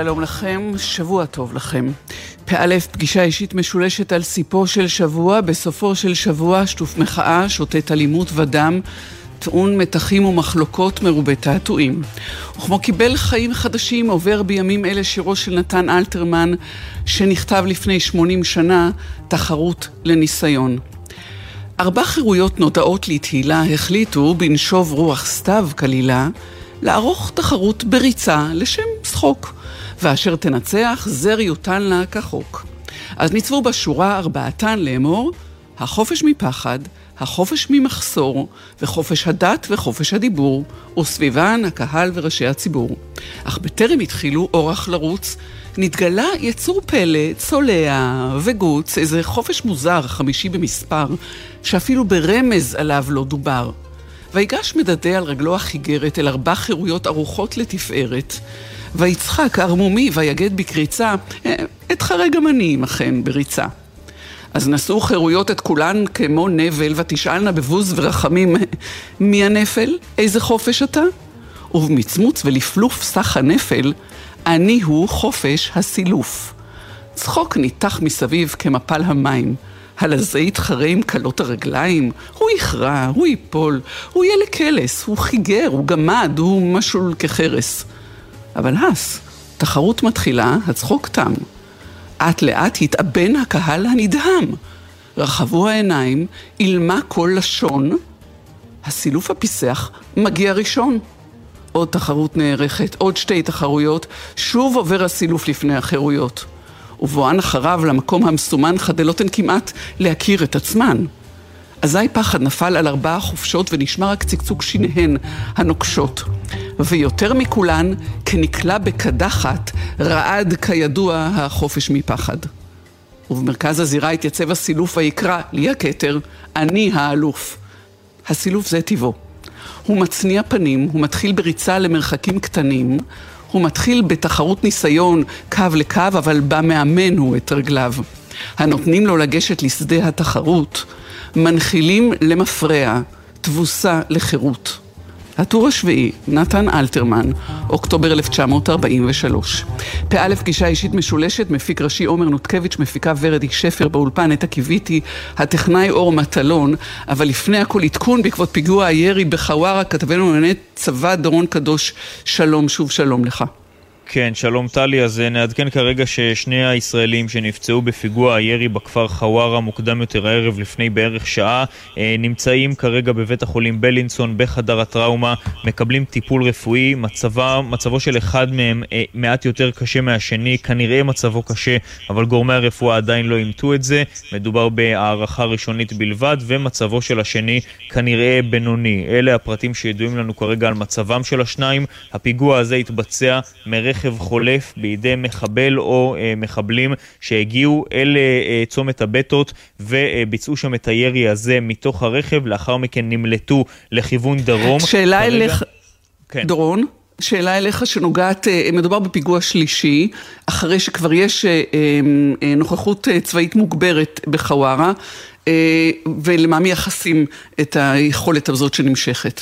שלום לכם, שבוע טוב לכם. פא, פגישה אישית משולשת על סיפו של שבוע, בסופו של שבוע שטוף מחאה, שוטט אלימות ודם, טעון מתחים ומחלוקות מרובי תעתועים. וכמו קיבל חיים חדשים, עובר בימים אלה שירו של נתן אלתרמן, שנכתב לפני 80 שנה, תחרות לניסיון. ארבע חירויות נודעות לתהילה החליטו, בנשוב רוח סתיו כלילה, לערוך תחרות בריצה לשם צחוק, ואשר תנצח זר יותן לה כחוק. אז ניצבו בשורה ארבעתן לאמור, החופש מפחד, החופש ממחסור, וחופש הדת וחופש הדיבור, וסביבן הקהל וראשי הציבור. אך בטרם התחילו אורח לרוץ, נתגלה יצור פלא, צולע וגוץ, איזה חופש מוזר, חמישי במספר, שאפילו ברמז עליו לא דובר. ויגש מדדה על רגלו החיגרת אל ארבע חירויות ארוחות לתפארת, ויצחק ערמומי ויגד בקריצה, אה, אתחרה גם אני עמכן בריצה. אז נשאו חירויות את כולן כמו נבל, ותשאלנה בבוז ורחמים, מי הנפל? איזה חופש אתה? ובמצמוץ ולפלוף סך הנפל, אני הוא חופש הסילוף. צחוק ניתח מסביב כמפל המים. הלזה יתחרה עם כלות הרגליים, הוא יכרע, הוא ייפול, הוא יהיה לקלס, הוא חיגר, הוא גמד, הוא משול כחרס. אבל הס, תחרות מתחילה, הצחוק תם. אט לאט התאבן הקהל הנדהם. רחבו העיניים, אילמה כל לשון. הסילוף הפיסח מגיע ראשון. עוד תחרות נערכת, עוד שתי תחרויות, שוב עובר הסילוף לפני החירויות. ובואן אחריו למקום המסומן חדלותן כמעט להכיר את עצמן. אזי פחד נפל על ארבעה חופשות ונשמע רק צקצוק שיניהן הנוקשות. ויותר מכולן, כנקלע בקדחת, רעד כידוע החופש מפחד. ובמרכז הזירה התייצב הסילוף ויקרא, לי הכתר, אני האלוף. הסילוף זה טבעו. הוא מצניע פנים, הוא מתחיל בריצה למרחקים קטנים, הוא מתחיל בתחרות ניסיון קו לקו, אבל בה מאמן הוא את רגליו. הנותנים לו לגשת לשדה התחרות, מנחילים למפרע, תבוסה לחירות. הטור השביעי, נתן אלתרמן, אוקטובר 1943. פא פגישה אישית משולשת, מפיק ראשי עומר נותקביץ', מפיקה ורדי שפר באולפן, נטע קיוויתי, הטכנאי אור מטלון, אבל לפני הכל עדכון בעקבות פיגוע הירי בחווארה, כתבנו לענייני צבא דורון קדוש, שלום, שוב שלום לך. כן, שלום טלי, אז אה, נעדכן כרגע ששני הישראלים שנפצעו בפיגוע הירי בכפר חווארה מוקדם יותר הערב לפני בערך שעה אה, נמצאים כרגע בבית החולים בלינסון בחדר הטראומה, מקבלים טיפול רפואי, מצבה, מצבו של אחד מהם אה, מעט יותר קשה מהשני, כנראה מצבו קשה, אבל גורמי הרפואה עדיין לא אימתו את זה, מדובר בהערכה ראשונית בלבד, ומצבו של השני כנראה בינוני. אלה הפרטים שידועים לנו כרגע על מצבם של השניים, הפיגוע הזה התבצע מרכב רכב חולף בידי מחבל או אה, מחבלים שהגיעו אל אה, אה, צומת הבטות וביצעו שם את הירי הזה מתוך הרכב, לאחר מכן נמלטו לכיוון דרום. שאלה כרגע... אליך, כן. דרון. שאלה אליך שנוגעת, מדובר בפיגוע שלישי, אחרי שכבר יש נוכחות צבאית מוגברת בחווארה, ולמה מייחסים את היכולת הזאת שנמשכת?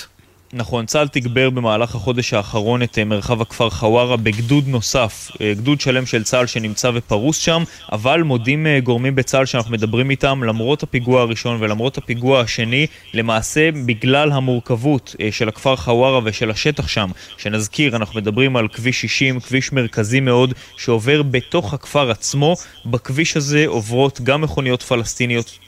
נכון, צה"ל תגבר במהלך החודש האחרון את אה, מרחב הכפר חווארה בגדוד נוסף, אה, גדוד שלם של צה"ל שנמצא ופרוס שם, אבל מודים אה, גורמים בצה"ל שאנחנו מדברים איתם, למרות הפיגוע הראשון ולמרות הפיגוע השני, למעשה בגלל המורכבות של הכפר חווארה ושל השטח שם, שנזכיר, אנחנו מדברים על כביש 60, כביש מרכזי מאוד, שעובר בתוך הכפר עצמו, בכביש הזה עוברות גם מכוניות פלסטיניות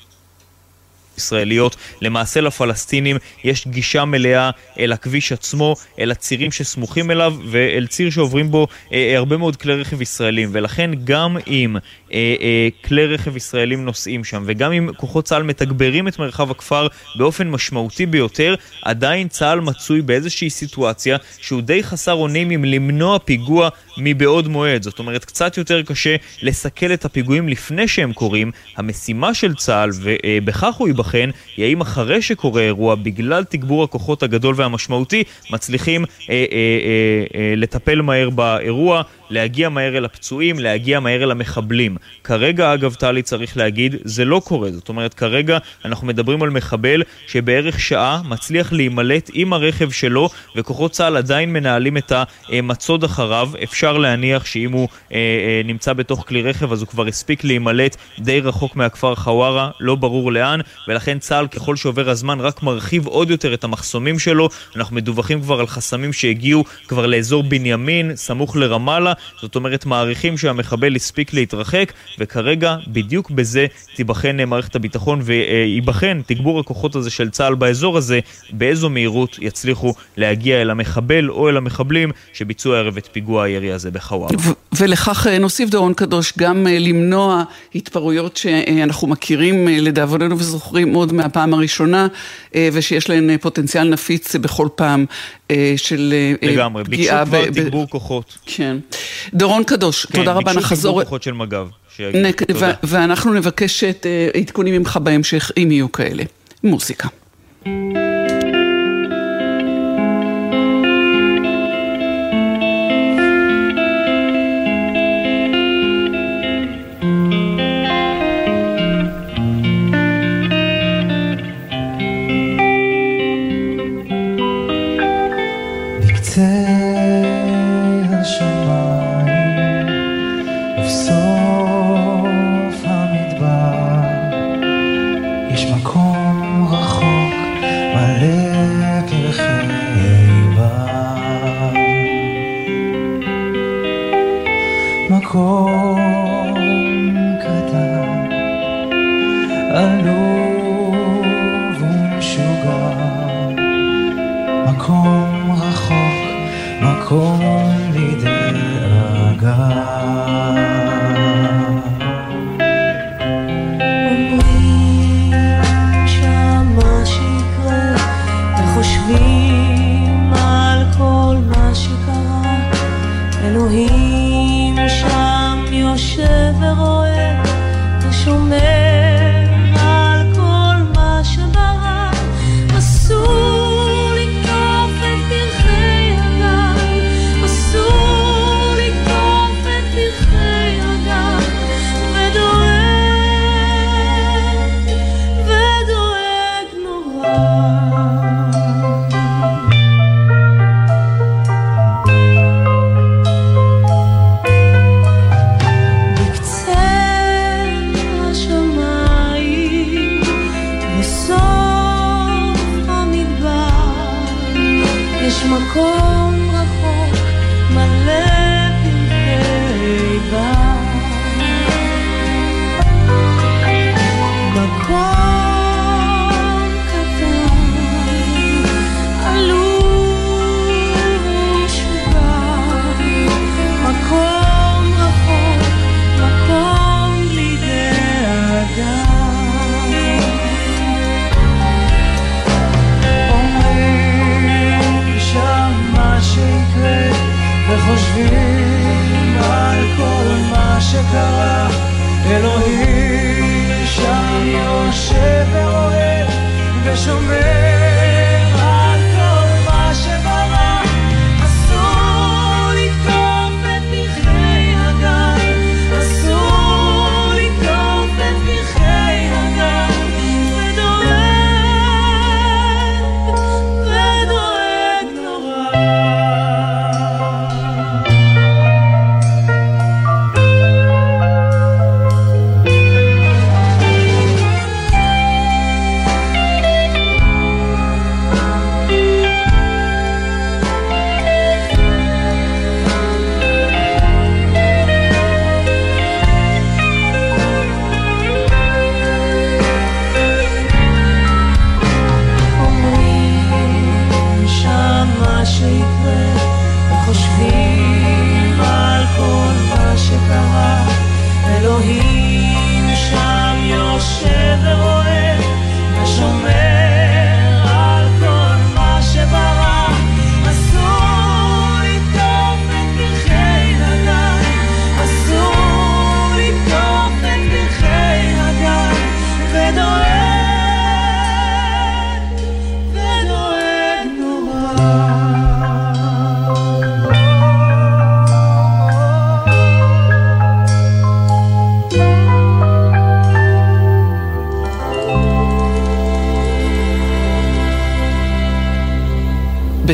ישראליות. למעשה לפלסטינים יש גישה מלאה אל הכביש עצמו, אל הצירים שסמוכים אליו ואל ציר שעוברים בו אה, אה, הרבה מאוד כלי רכב ישראלים. ולכן גם אם אה, אה, כלי רכב ישראלים נוסעים שם וגם אם כוחות צה"ל מתגברים את מרחב הכפר באופן משמעותי ביותר, עדיין צה"ל מצוי באיזושהי סיטואציה שהוא די חסר אונים עם למנוע פיגוע מבעוד מועד. זאת אומרת, קצת יותר קשה לסכל את הפיגועים לפני שהם קורים. המשימה של צה"ל, ובכך הוא לכן, היא האם אחרי שקורה אירוע, בגלל תגבור הכוחות הגדול והמשמעותי, מצליחים אה, אה, אה, אה, לטפל מהר באירוע, להגיע מהר אל הפצועים, להגיע מהר אל המחבלים. כרגע, אגב, טלי צריך להגיד, זה לא קורה. זאת אומרת, כרגע אנחנו מדברים על מחבל שבערך שעה מצליח להימלט עם הרכב שלו, וכוחות צה"ל עדיין מנהלים את המצוד אחריו. אפשר להניח שאם הוא אה, אה, נמצא בתוך כלי רכב, אז הוא כבר הספיק להימלט די רחוק מהכפר חווארה, לא ברור לאן, ולכן צה"ל, ככל שעובר הזמן, רק מרחיב עוד יותר את המחסומים שלו. אנחנו מדווחים כבר על חסמים שהגיעו כבר לאזור בנימין, סמוך לרמאללה, זאת אומרת מעריכים שהמחבל הספיק להתרחק, וכרגע בדיוק בזה תיבחן מערכת הביטחון וייבחן תגבור הכוחות הזה של צה"ל באזור הזה, באיזו מהירות יצליחו להגיע אל המחבל או אל המחבלים שביצעו הערב את פיגוע הירי הזה בחווארה. ולכך אה, נוסיף דורון קדוש גם אה, למנוע התפרעויות שאנחנו מכירים אה, לדאבוננו וזוכרים עוד מהפעם הראשונה ושיש להן פוטנציאל נפיץ בכל פעם של לגמרי, פגיעה. לגמרי, ביקשו כבר תגבור כוחות. כן. דורון קדוש, כן, תודה רבה, נחזור... כן, ביקשו תגבור כוחות של מג"ב. ואנחנו נבקש את עדכונים ממך בהמשך, אם יהיו כאלה. מוסיקה. אלוהים שם יושב ורואה ושומע.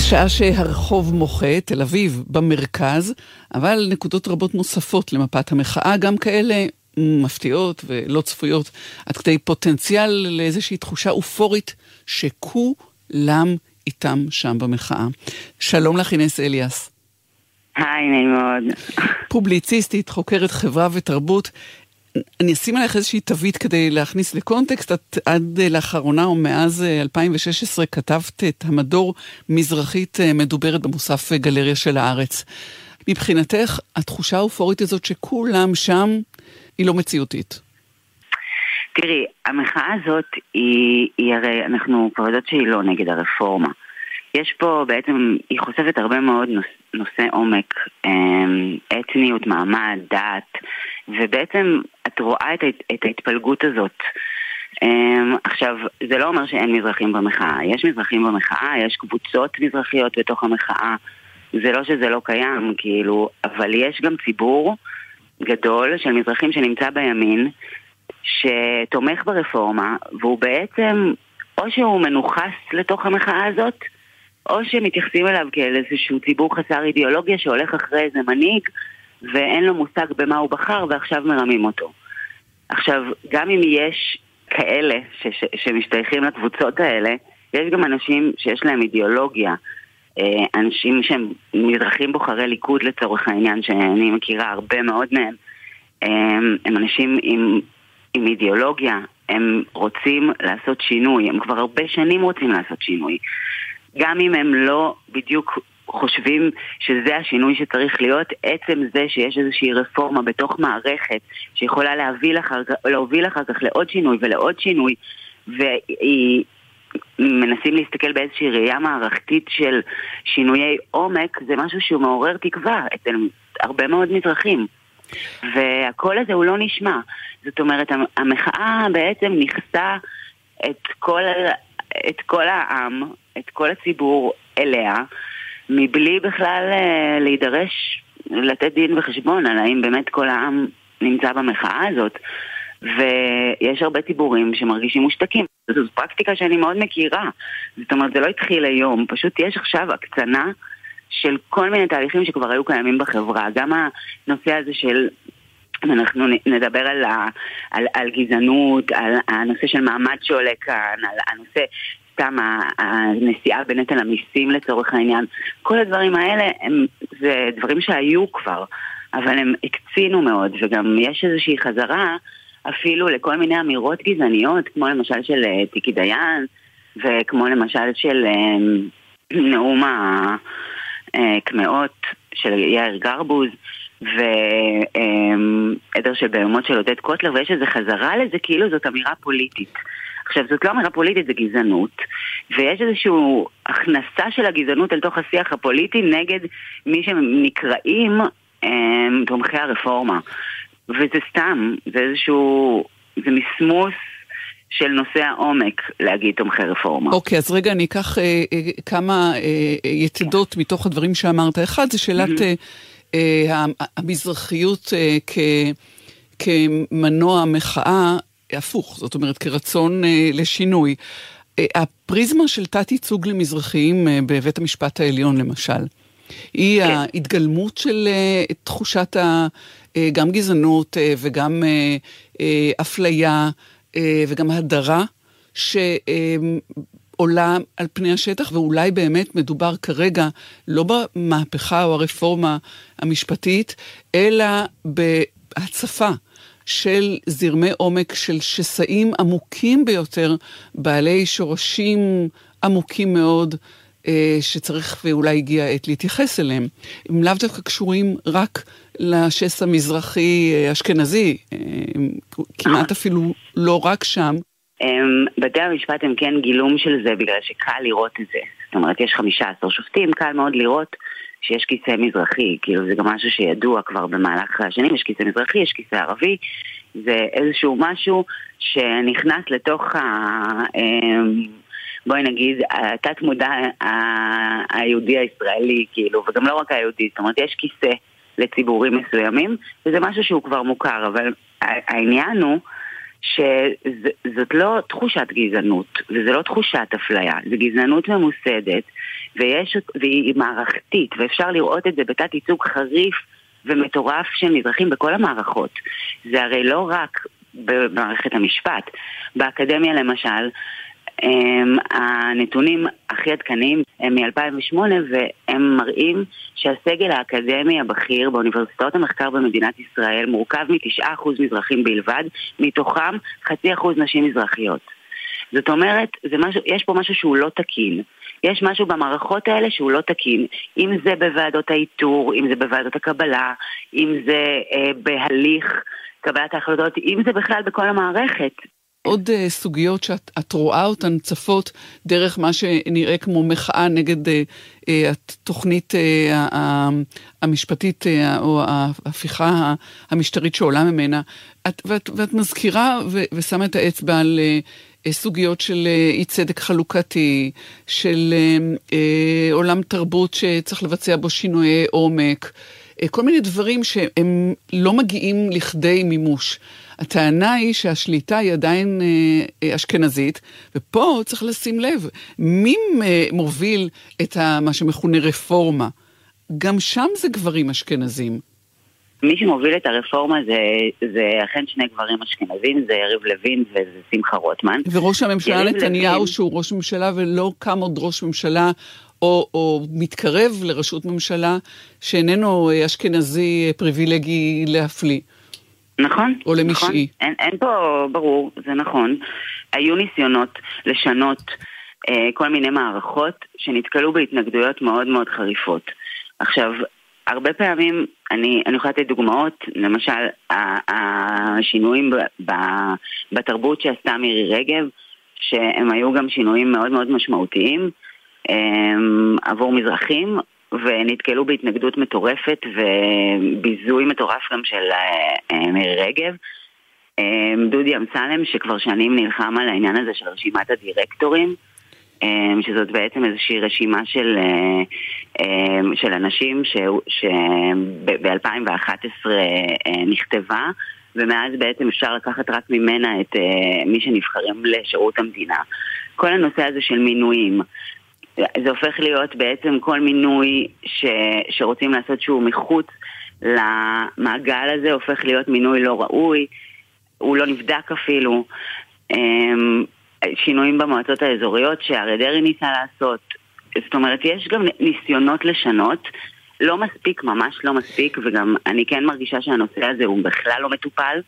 בשעה שהרחוב מוחה, תל אביב במרכז, אבל נקודות רבות נוספות למפת המחאה, גם כאלה מפתיעות ולא צפויות, עד כדי פוטנציאל לאיזושהי תחושה אופורית שכולם איתם שם במחאה. שלום לך, אינס אליאס. היי, נעים מאוד. פובליציסטית, חוקרת חברה ותרבות. אני אשים עליך איזושהי תווית כדי להכניס לקונטקסט. את עד לאחרונה או מאז 2016 אה, כתבת את המדור מזרחית אה, מדוברת במוסף אה, גלריה של הארץ. מבחינתך, התחושה האופורית הזאת שכולם שם, היא לא מציאותית. תראי, המחאה הזאת היא, היא הרי, אנחנו כבר יודעות שהיא לא נגד הרפורמה. יש פה בעצם, היא חושפת הרבה מאוד נוש, נושאי עומק, אתניות, מעמד, דת, ובעצם את רואה את, את ההתפלגות הזאת. עכשיו, זה לא אומר שאין מזרחים במחאה. יש מזרחים במחאה, יש קבוצות מזרחיות בתוך המחאה. זה לא שזה לא קיים, כאילו, אבל יש גם ציבור גדול של מזרחים שנמצא בימין, שתומך ברפורמה, והוא בעצם, או שהוא מנוכס לתוך המחאה הזאת, או שמתייחסים אליו כאל איזשהו ציבור חסר אידיאולוגיה שהולך אחרי איזה מנהיג ואין לו מושג במה הוא בחר ועכשיו מרמים אותו. עכשיו, גם אם יש כאלה ש- ש- שמשתייכים לקבוצות האלה, יש גם אנשים שיש להם אידיאולוגיה. אה, אנשים שהם מזרחים בוחרי ליכוד לצורך העניין, שאני מכירה הרבה מאוד מהם, הם, הם אנשים עם, עם אידיאולוגיה, הם רוצים לעשות שינוי, הם כבר הרבה שנים רוצים לעשות שינוי. גם אם הם לא בדיוק חושבים שזה השינוי שצריך להיות, עצם זה שיש איזושהי רפורמה בתוך מערכת שיכולה להוביל אחר, להוביל אחר כך לעוד שינוי ולעוד שינוי, והיא... מנסים להסתכל באיזושהי ראייה מערכתית של שינויי עומק, זה משהו שהוא מעורר תקווה אצל הרבה מאוד מזרחים. והקול הזה הוא לא נשמע. זאת אומרת, המחאה בעצם נכסה את כל, את כל העם, את כל הציבור אליה, מבלי בכלל אה, להידרש לתת דין וחשבון על האם באמת כל העם נמצא במחאה הזאת. ויש הרבה ציבורים שמרגישים מושתקים. זו פרקטיקה שאני מאוד מכירה. זאת אומרת, זה לא התחיל היום, פשוט יש עכשיו הקצנה של כל מיני תהליכים שכבר היו קיימים בחברה. גם הנושא הזה של אנחנו נדבר על, ה, על, על גזענות, על הנושא של מעמד שעולה כאן, על הנושא סתם הנשיאה בנטל המיסים לצורך העניין, כל הדברים האלה הם, זה דברים שהיו כבר, אבל הם הקצינו מאוד, וגם יש איזושהי חזרה אפילו לכל מיני אמירות גזעניות, כמו למשל של אה, טיקי דיין, וכמו למשל של אה, נאום הקמעות של יאיר גרבוז. ועדר של בהמות של עודד קוטלר, ויש איזו חזרה לזה כאילו זאת אמירה פוליטית. עכשיו, זאת לא אמירה פוליטית, זה גזענות, ויש איזושהי הכנסה של הגזענות אל תוך השיח הפוליטי נגד מי שנקראים הם, תומכי הרפורמה. וזה סתם, זה איזשהו, זה מסמוס של נושא העומק להגיד תומכי רפורמה. אוקיי, okay, אז רגע אני אקח אה, אה, כמה אה, יתדות מתוך הדברים שאמרת. אחד זה שאלת mm-hmm. אה, המזרחיות אה, כ, כמנוע מחאה הפוך, זאת אומרת כרצון אה, לשינוי. אה, הפריזמה של תת-ייצוג למזרחיים אה, בבית המשפט העליון למשל, היא כן. ההתגלמות של אה, תחושת ה... אה, גם גזענות אה, וגם אה, אה, אפליה אה, וגם הדרה, ש... אה, על פני השטח, ואולי באמת מדובר כרגע לא במהפכה או הרפורמה המשפטית, אלא בהצפה של זרמי עומק של שסעים עמוקים ביותר, בעלי שורשים עמוקים מאוד, אה, שצריך ואולי הגיע העת להתייחס אליהם. הם לאו דווקא קשורים רק לשסע מזרחי-אשכנזי, אה, כמעט אפילו לא רק שם. בתי המשפט הם כן גילום של זה בגלל שקל לראות את זה. זאת אומרת, יש 15 שופטים, קל מאוד לראות שיש כיסא מזרחי, כאילו זה גם משהו שידוע כבר במהלך השנים, יש כיסא מזרחי, יש כיסא ערבי, זה איזשהו משהו שנכנס לתוך ה... אמ, בואי נגיד, התת מודע היהודי הישראלי, כאילו, וגם לא רק היהודי, זאת אומרת, יש כיסא לציבורים מסוימים, וזה משהו שהוא כבר מוכר, אבל העניין הוא שזאת לא תחושת גזענות, וזו לא תחושת אפליה, זו גזענות ממוסדת, ויש, והיא מערכתית, ואפשר לראות את זה בתת ייצוג חריף ומטורף של מזרחים בכל המערכות. זה הרי לא רק במערכת המשפט, באקדמיה למשל, הם, הנתונים הכי עדכניים הם מ-2008 והם מראים שהסגל האקדמי הבכיר באוניברסיטאות המחקר במדינת ישראל מורכב מ-9% מזרחים בלבד, מתוכם חצי אחוז נשים מזרחיות. זאת אומרת, משהו, יש פה משהו שהוא לא תקין. יש משהו במערכות האלה שהוא לא תקין. אם זה בוועדות האיתור, אם זה בוועדות הקבלה, אם זה אה, בהליך קבלת ההחלטות, אם זה בכלל בכל המערכת. עוד uh, סוגיות שאת רואה אותן צפות דרך מה שנראה כמו מחאה נגד uh, uh, התוכנית uh, המשפטית uh, או ההפיכה המשטרית שעולה ממנה. את, ואת, ואת מזכירה ו, ושמה את האצבע על uh, סוגיות של אי צדק חלוקתי, של uh, uh, עולם תרבות שצריך לבצע בו שינויי עומק, uh, כל מיני דברים שהם לא מגיעים לכדי מימוש. הטענה היא שהשליטה היא עדיין אה, אה, אשכנזית, ופה צריך לשים לב, מי אה, מוביל את ה, מה שמכונה רפורמה? גם שם זה גברים אשכנזים. מי שמוביל את הרפורמה זה, זה אכן שני גברים אשכנזים, זה יריב לוין וזה שמחה רוטמן. וראש הממשלה נתניהו, לוין... שהוא ראש ממשלה ולא קם עוד ראש ממשלה או, או מתקרב לראשות ממשלה שאיננו אה, אשכנזי פריבילגי להפליא. נכון. או למשעי. נכון. אין, אין פה, ברור, זה נכון. היו ניסיונות לשנות אה, כל מיני מערכות שנתקלו בהתנגדויות מאוד מאוד חריפות. עכשיו, הרבה פעמים, אני, אני יכולה לתת דוגמאות, למשל, השינויים בתרבות שעשתה מירי רגב, שהם היו גם שינויים מאוד מאוד משמעותיים אה, עבור מזרחים, ונתקלו בהתנגדות מטורפת וביזוי מטורף גם של אה, אה, מירי רגב. אה, דודי אמסלם שכבר שנים נלחם על העניין הזה של רשימת הדירקטורים, שזאת בעצם איזושהי רשימה של, של אנשים שב-2011 נכתבה ומאז בעצם אפשר לקחת רק ממנה את מי שנבחרים לשירות המדינה. כל הנושא הזה של מינויים, זה הופך להיות בעצם כל מינוי ש, שרוצים לעשות שהוא מחוץ למעגל הזה, הופך להיות מינוי לא ראוי, הוא לא נבדק אפילו. שינויים במועצות האזוריות שאריה דרעי ניסה לעשות. זאת אומרת, יש גם ניסיונות לשנות, לא מספיק, ממש לא מספיק, וגם אני כן מרגישה שהנושא הזה הוא בכלל לא מטופל.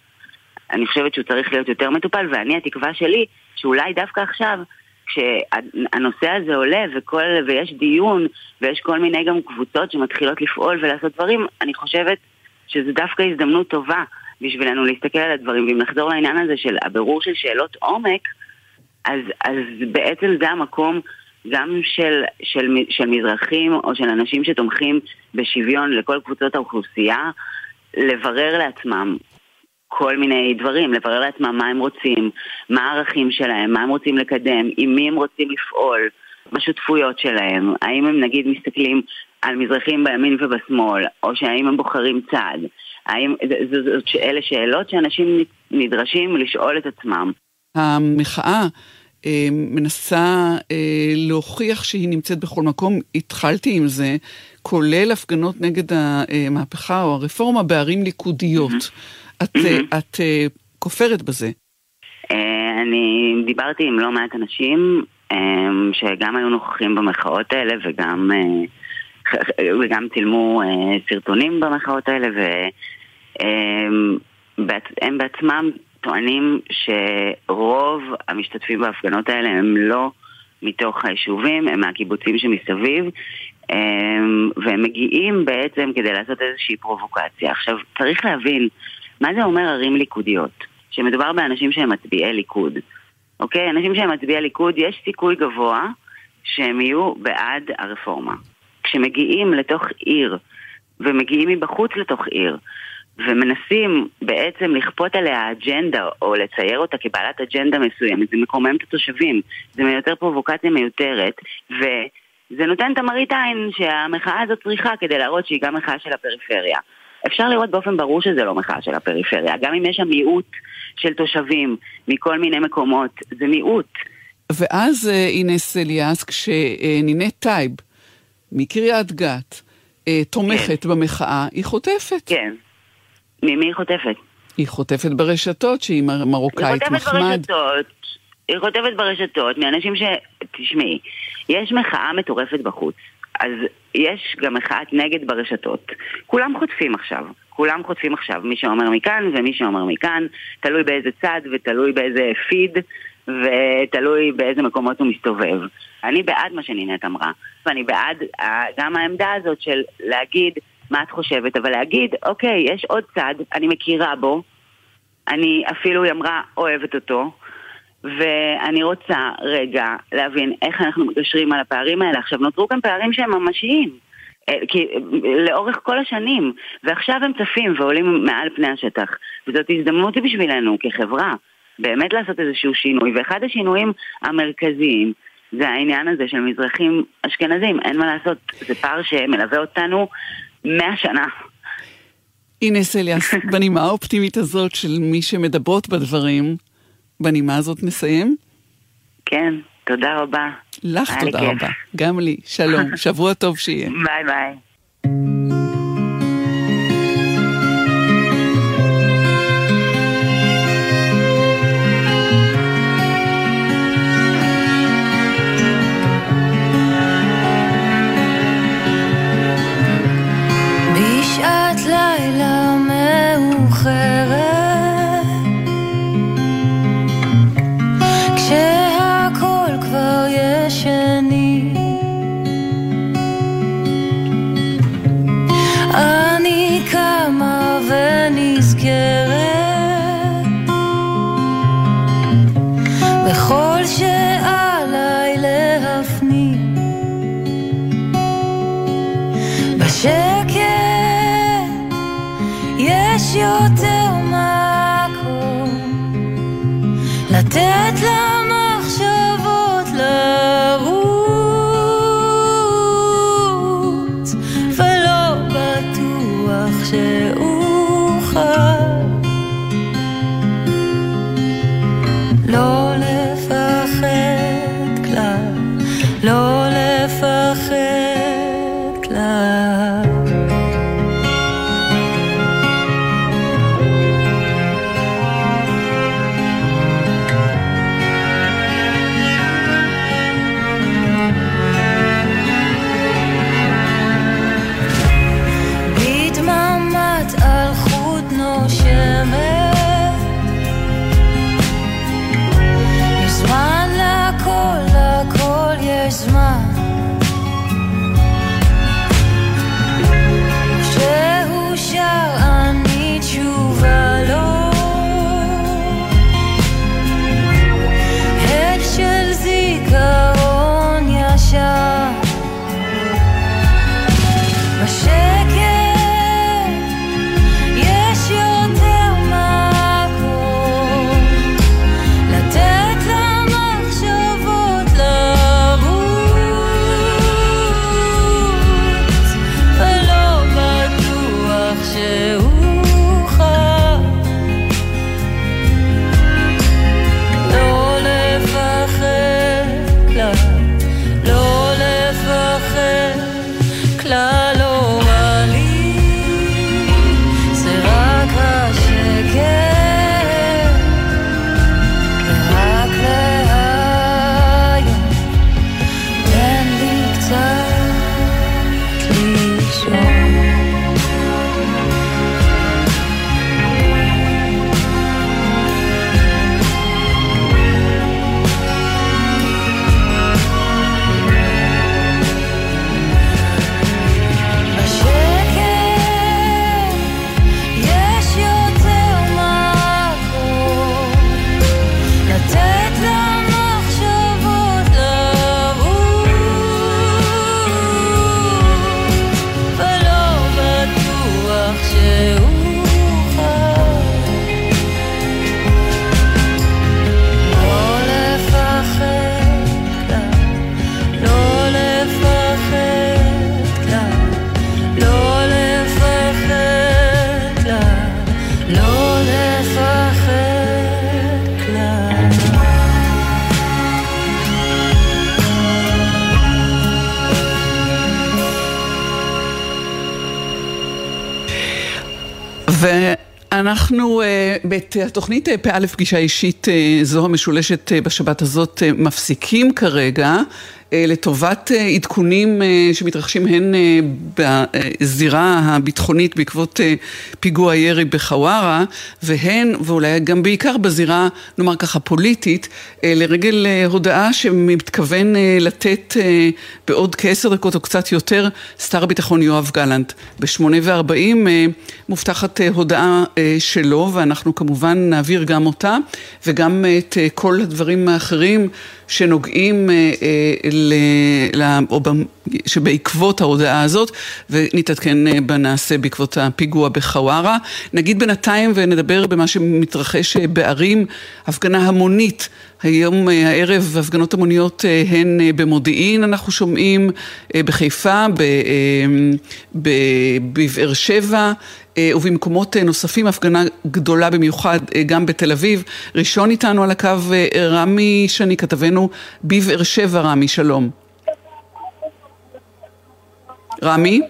אני חושבת שהוא צריך להיות יותר מטופל, ואני, התקווה שלי, שאולי דווקא עכשיו כשהנושא הזה עולה וכל, ויש דיון ויש כל מיני גם קבוצות שמתחילות לפעול ולעשות דברים, אני חושבת שזו דווקא הזדמנות טובה בשבילנו להסתכל על הדברים. ואם נחזור לעניין הזה של הבירור של שאלות עומק, אז, אז בעצם זה המקום גם של, של, של מזרחים או של אנשים שתומכים בשוויון לכל קבוצות האוכלוסייה, לברר לעצמם כל מיני דברים, לברר לעצמם מה הם רוצים, מה הערכים שלהם, מה הם רוצים לקדם, עם מי הם רוצים לפעול, מה השותפויות שלהם, האם הם נגיד מסתכלים על מזרחים בימין ובשמאל, או שהאם הם בוחרים צד, האם, אלה שאלות שאנשים נדרשים לשאול את עצמם. המחאה אה, מנסה אה, להוכיח שהיא נמצאת בכל מקום. התחלתי עם זה, כולל הפגנות נגד המהפכה או הרפורמה בערים ליכודיות. את, אה, את אה, כופרת בזה. אה, אני דיברתי עם לא מעט אנשים שגם היו נוכחים במחאות האלה וגם, וגם צילמו סרטונים במחאות האלה והם בעצמם טוענים שרוב המשתתפים בהפגנות האלה הם לא מתוך היישובים, הם מהקיבוצים שמסביב והם מגיעים בעצם כדי לעשות איזושהי פרובוקציה. עכשיו, צריך להבין מה זה אומר ערים ליכודיות? שמדובר באנשים שהם מצביעי ליכוד. אוקיי? אנשים שהם מצביעי ליכוד, יש סיכוי גבוה שהם יהיו בעד הרפורמה. כשמגיעים לתוך עיר, ומגיעים מבחוץ לתוך עיר, ומנסים בעצם לכפות עליה אג'נדה, או לצייר אותה כבעלת אג'נדה מסוימת, זה מקומם את התושבים, זה מייצר פרובוקציה מיותרת, וזה נותן את המראית עין שהמחאה הזאת צריכה כדי להראות שהיא גם מחאה של הפריפריה. אפשר לראות באופן ברור שזה לא מחאה של הפריפריה. גם אם יש שם מיעוט של תושבים מכל מיני מקומות, זה מיעוט. ואז אה, אינס אליאס, כשנינת טייב מקריית גת אה, תומכת כן. במחאה, היא חוטפת. כן. ממי היא חוטפת? היא חוטפת ברשתות, שהיא מרוקאית מחמד. היא חוטפת ברשתות, היא חוטפת ברשתות מאנשים ש... תשמעי, יש מחאה מטורפת בחוץ. אז יש גם מחאת נגד ברשתות. כולם חוטפים עכשיו. כולם חוטפים עכשיו, מי שאומר מכאן ומי שאומר מכאן, תלוי באיזה צד ותלוי באיזה פיד ותלוי באיזה מקומות הוא מסתובב. אני בעד מה שנינת אמרה, ואני בעד גם העמדה הזאת של להגיד מה את חושבת, אבל להגיד, אוקיי, יש עוד צד, אני מכירה בו, אני אפילו, היא אמרה, אוהבת אותו, ואני רוצה רגע להבין איך אנחנו מגשרים על הפערים האלה. עכשיו, נותרו גם פערים שהם ממשיים. אה, כי לאורך כל השנים, ועכשיו הם צפים ועולים מעל פני השטח. וזאת הזדמנות בשבילנו כחברה, באמת לעשות איזשהו שינוי. ואחד השינויים המרכזיים זה העניין הזה של מזרחים אשכנזים. אין מה לעשות, זה פער שמלווה אותנו מאה שנה. אינס אליאס, בנימה האופטימית הזאת של מי שמדברות בדברים, בנימה הזאת נסיים? כן, תודה רבה. לך תודה רבה. גם לי. שלום, שבוע טוב שיהיה. ביי ביי. אנחנו בתוכנית פ"א פגישה אישית זו המשולשת בשבת הזאת מפסיקים כרגע. אה, לטובת אה, עדכונים אה, שמתרחשים הן בזירה הביטחונית בעקבות פיגוע ירי בחווארה והן, ואולי גם בעיקר בזירה, נאמר ככה, פוליטית, לרגל הודעה שמתכוון לתת בעוד כעשר דקות או קצת יותר שר הביטחון יואב גלנט. בשמונה וארבעים מובטחת הודעה שלו ואנחנו כמובן נעביר גם אותה וגם את כל הדברים האחרים שנוגעים ל... או שבעקבות ההודעה הזאת, ונתעדכן אה, בנעשה בעקבות הפיגוע בחווארה. נגיד בינתיים ונדבר במה שמתרחש אה, בערים, הפגנה המונית. היום אה, הערב הפגנות המוניות הן במודיעין, אנחנו שומעים, בחיפה, בבאר שבע. ובמקומות נוספים הפגנה גדולה במיוחד גם בתל אביב. ראשון איתנו על הקו רמי שני, כתבנו בבאר שבע, רמי, שלום. רמי?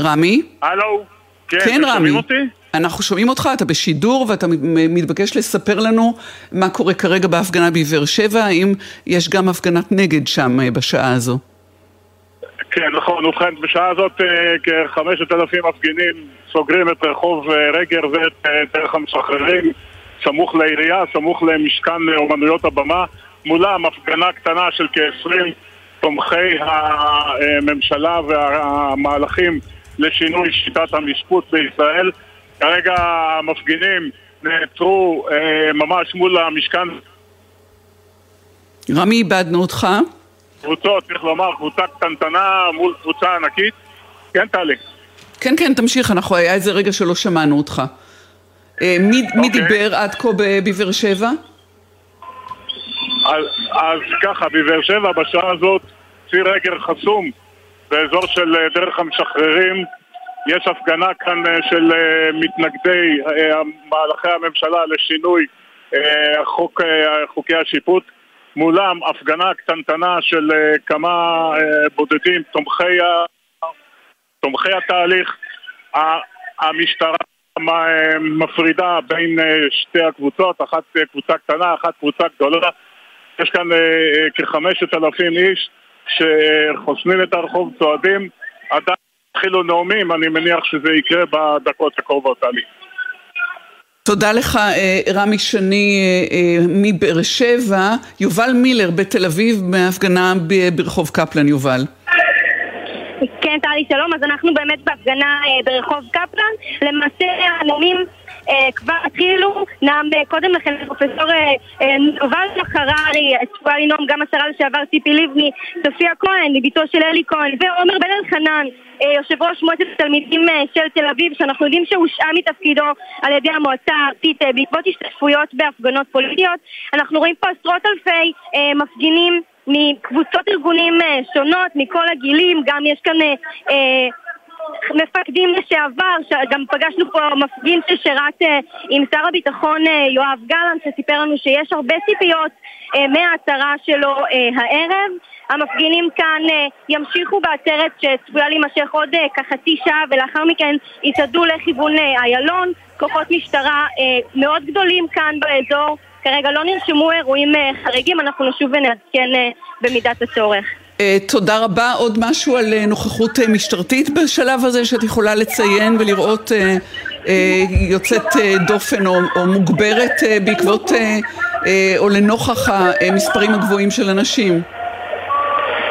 רמי? הלו? כן, כן רמי. שומעים אותי? אנחנו שומעים אותך, אתה בשידור ואתה מתבקש לספר לנו מה קורה כרגע בהפגנה בבאר שבע, האם יש גם הפגנת נגד שם אה, בשעה הזו. כן, נכון, ובכן, בשעה הזאת אה, כחמשת אלפים מפגינים סוגרים את רחוב אה, רגר ואת דרך המשחררים, סמוך לעירייה, סמוך למשכן אומנויות הבמה, מולם הפגנה קטנה של כ-20 תומכי הממשלה והמהלכים לשינוי שיטת המשפוט בישראל. כרגע המפגינים נעצרו אה, ממש מול המשכן. רמי, איבדנו אותך. קבוצות, צריך לומר, קבוצה קטנטנה מול קבוצה ענקית. כן, טלי. כן, כן, תמשיך, אנחנו, היה איזה רגע שלא שמענו אותך. אה, מי, okay. מי אוקיי. דיבר עד כה בבאר שבע? אז, אז ככה, בבאר שבע בשעה הזאת ציר רגר חסום באזור של אה, דרך המשחררים יש הפגנה כאן אה, של מתנגדי מהלכי הממשלה לשינוי חוק, חוקי השיפוט מולם הפגנה קטנטנה של כמה בודדים תומכי, תומכי התהליך. המשטרה מפרידה בין שתי הקבוצות, אחת קבוצה קטנה, אחת קבוצה גדולה. יש כאן אה, אה, כחמשת אלפים איש שחוסמים את הרחוב, צועדים, עדיין התחילו נאומים, אני מניח שזה יקרה בדקות הקרובות, טלי. תודה לך אה, רמי שני מבאר שבע. יובל מילר בתל אביב מהפגנה ברחוב קפלן, יובל. כן, טלי, שלום. אז אנחנו באמת בהפגנה ברחוב קפלן. למעשה הנאומים אה, כבר התחילו, נעם אה, קודם לכן פרופסור אה, חררי, צפויה לנאום גם השרה לשעבר ציפי לבני, סופיה כהן, ביתו של אלי כהן, ועומר בן אלחנן, יושב ראש מועצת התלמידים של תל אביב, שאנחנו יודעים שהושעה מתפקידו על ידי המועצה הארצית בעקבות השתתפויות בהפגנות פוליטיות. אנחנו רואים פה עשרות אלפי מפגינים מקבוצות ארגונים שונות, מכל הגילים, גם יש כאן מפקדים לשעבר, גם פגשנו פה מפגין ששירת אה, עם שר הביטחון אה, יואב גלנט, שסיפר לנו שיש הרבה ציפיות אה, מההצהרה שלו הערב. המפגינים כאן ימשיכו בעצרת שצפויה להימשך עוד כחצי שעה ולאחר מכן יצעדו לכיוון איילון. כוחות משטרה מאוד גדולים כאן באזור. כרגע לא נרשמו אירועים חריגים, אנחנו נשוב ונעדכן במידת הצורך. אה, תודה רבה. עוד משהו על אה, נוכחות אה, משטרתית בשלב הזה שאת יכולה לציין ולראות יוצאת דופן או, או מוגברת בעקבות או לנוכח המספרים הגבוהים של אנשים?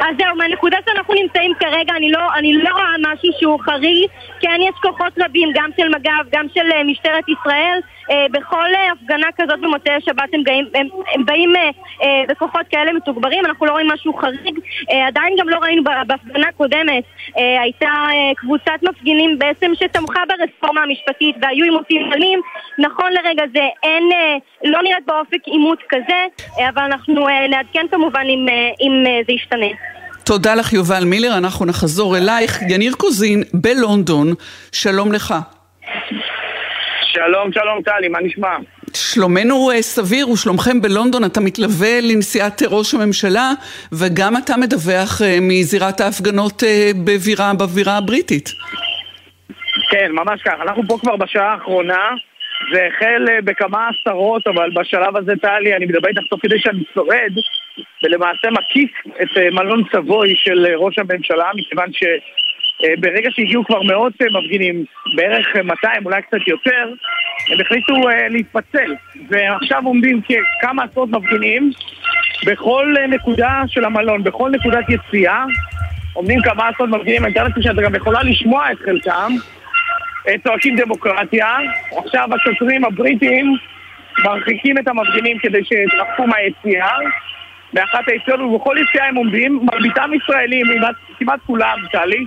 אז זהו, מהנקודה שאנחנו נמצאים כרגע, אני לא, אני לא רואה משהו שהוא חריג. כן, יש כוחות רבים, גם של מג"ב, גם של משטרת ישראל. אה, בכל אה, הפגנה כזאת במוצאי שבת הם, גאים, הם, הם באים אה, בכוחות כאלה מתוגברים, אנחנו לא רואים משהו חריג. עדיין גם לא ראינו בהפגנה הקודמת, הייתה קבוצת מפגינים בעצם שתמכה ברפורמה המשפטית והיו עימותים אלים. נכון לרגע זה אין, לא נראית באופק עימות כזה, אבל אנחנו נעדכן כמובן אם, אם זה ישתנה. תודה לך יובל מילר, אנחנו נחזור אלייך. יניר קוזין בלונדון, שלום לך. שלום, שלום טלי, מה נשמע? שלומנו אה, סביר ושלומכם בלונדון, אתה מתלווה לנסיעת ראש הממשלה וגם אתה מדווח אה, מזירת ההפגנות אה, בבירה, בבירה הבריטית. כן, ממש ככה. אנחנו פה כבר בשעה האחרונה. זה החל אה, בכמה עשרות, אבל בשלב הזה, טלי, אני מדבר איתך תוך כדי שאני שורד, ולמעשה מקיף את אה, מלון צבוי של אה, ראש הממשלה, מכיוון שברגע שהגיעו כבר מאות מפגינים, בערך 200, אולי קצת יותר, הם החליטו להתפצל. ועכשיו עומדים כמה עשרות מפגינים בכל נקודה של המלון, בכל נקודת יציאה. עומדים כמה עשרות מפגינים, אני מתאר לעצמי שאתה גם יכולה לשמוע את חלקם. צועקים דמוקרטיה. עכשיו השוטרים הבריטים מרחיקים את המפגינים כדי שיתרחקו מהיציאה. באחת היציאות ובכל יציאה הם עומדים, מרביתם ישראלים, כמעט כולם, טלי,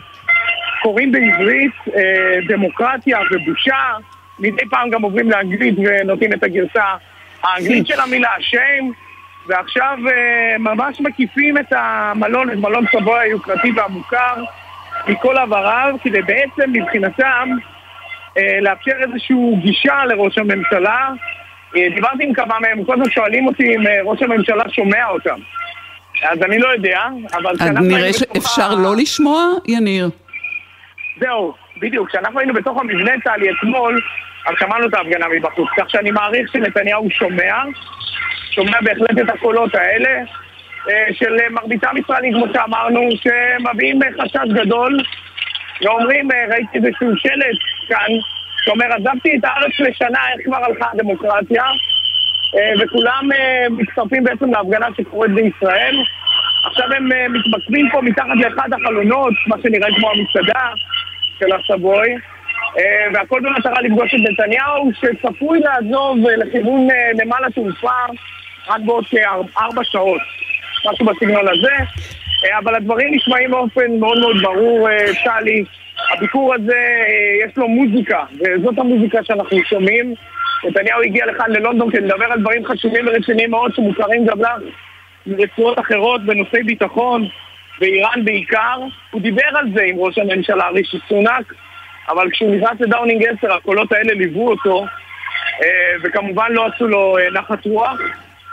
קוראים בעברית אה, דמוקרטיה ובושה, מדי פעם גם עוברים לאנגלית ונותנים את הגרסה האנגלית של המילה, שם, ועכשיו אה, ממש מקיפים את המלון, את מלון סבוי היוקרתי והמוכר מכל עבריו, כדי בעצם מבחינתם אה, לאפשר איזושהי גישה לראש הממשלה. אה, דיברתי עם כמה מהם, כל הזמן שואלים אותי אם אה, ראש הממשלה שומע אותם. אז אני לא יודע, אבל היינו נראה שאפשר בתוך... לא לשמוע, יניר. זהו, בדיוק. כשאנחנו היינו בתוך המבנה צה"לי אתמול, אז שמענו את ההפגנה מבחוץ. כך שאני מעריך שנתניהו שומע, שומע בהחלט את הקולות האלה, של מרביתם ישראלים, כמו שאמרנו, שמביאים חשש גדול ואומרים, ראיתי איזשהו שלט כאן, שאומר, עזבתי את הארץ לשנה, איך כבר הלכה הדמוקרטיה? אה, וכולם אה, מצטרפים בעצם להפגנה שקורית בישראל. עכשיו הם אה, מתמקמים פה מתחת לאחד החלונות, מה שנראה כמו המסעדה של הסבוי, והכל במטרה לפגוש את נתניהו, שצפוי לעזוב לכיוון נמל התעופה רק בעוד כארבע שעות, משהו בסגנון הזה. אבל הדברים נשמעים באופן מאוד מאוד ברור, טלי. הביקור הזה, אה, יש לו מוזיקה, וזאת המוזיקה שאנחנו שומעים. נתניהו הגיע לכאן ללונדון כדי לדבר על דברים חשובים ורציניים מאוד שמוכרים גם לך מרצועות אחרות בנושאי ביטחון, ואיראן בעיקר. הוא דיבר על זה עם ראש הממשלה רישי סונאק, אבל כשהוא נכנס לדאונינג 10 הקולות האלה ליוו אותו, אה, וכמובן לא עשו לו אה, נחת רוח.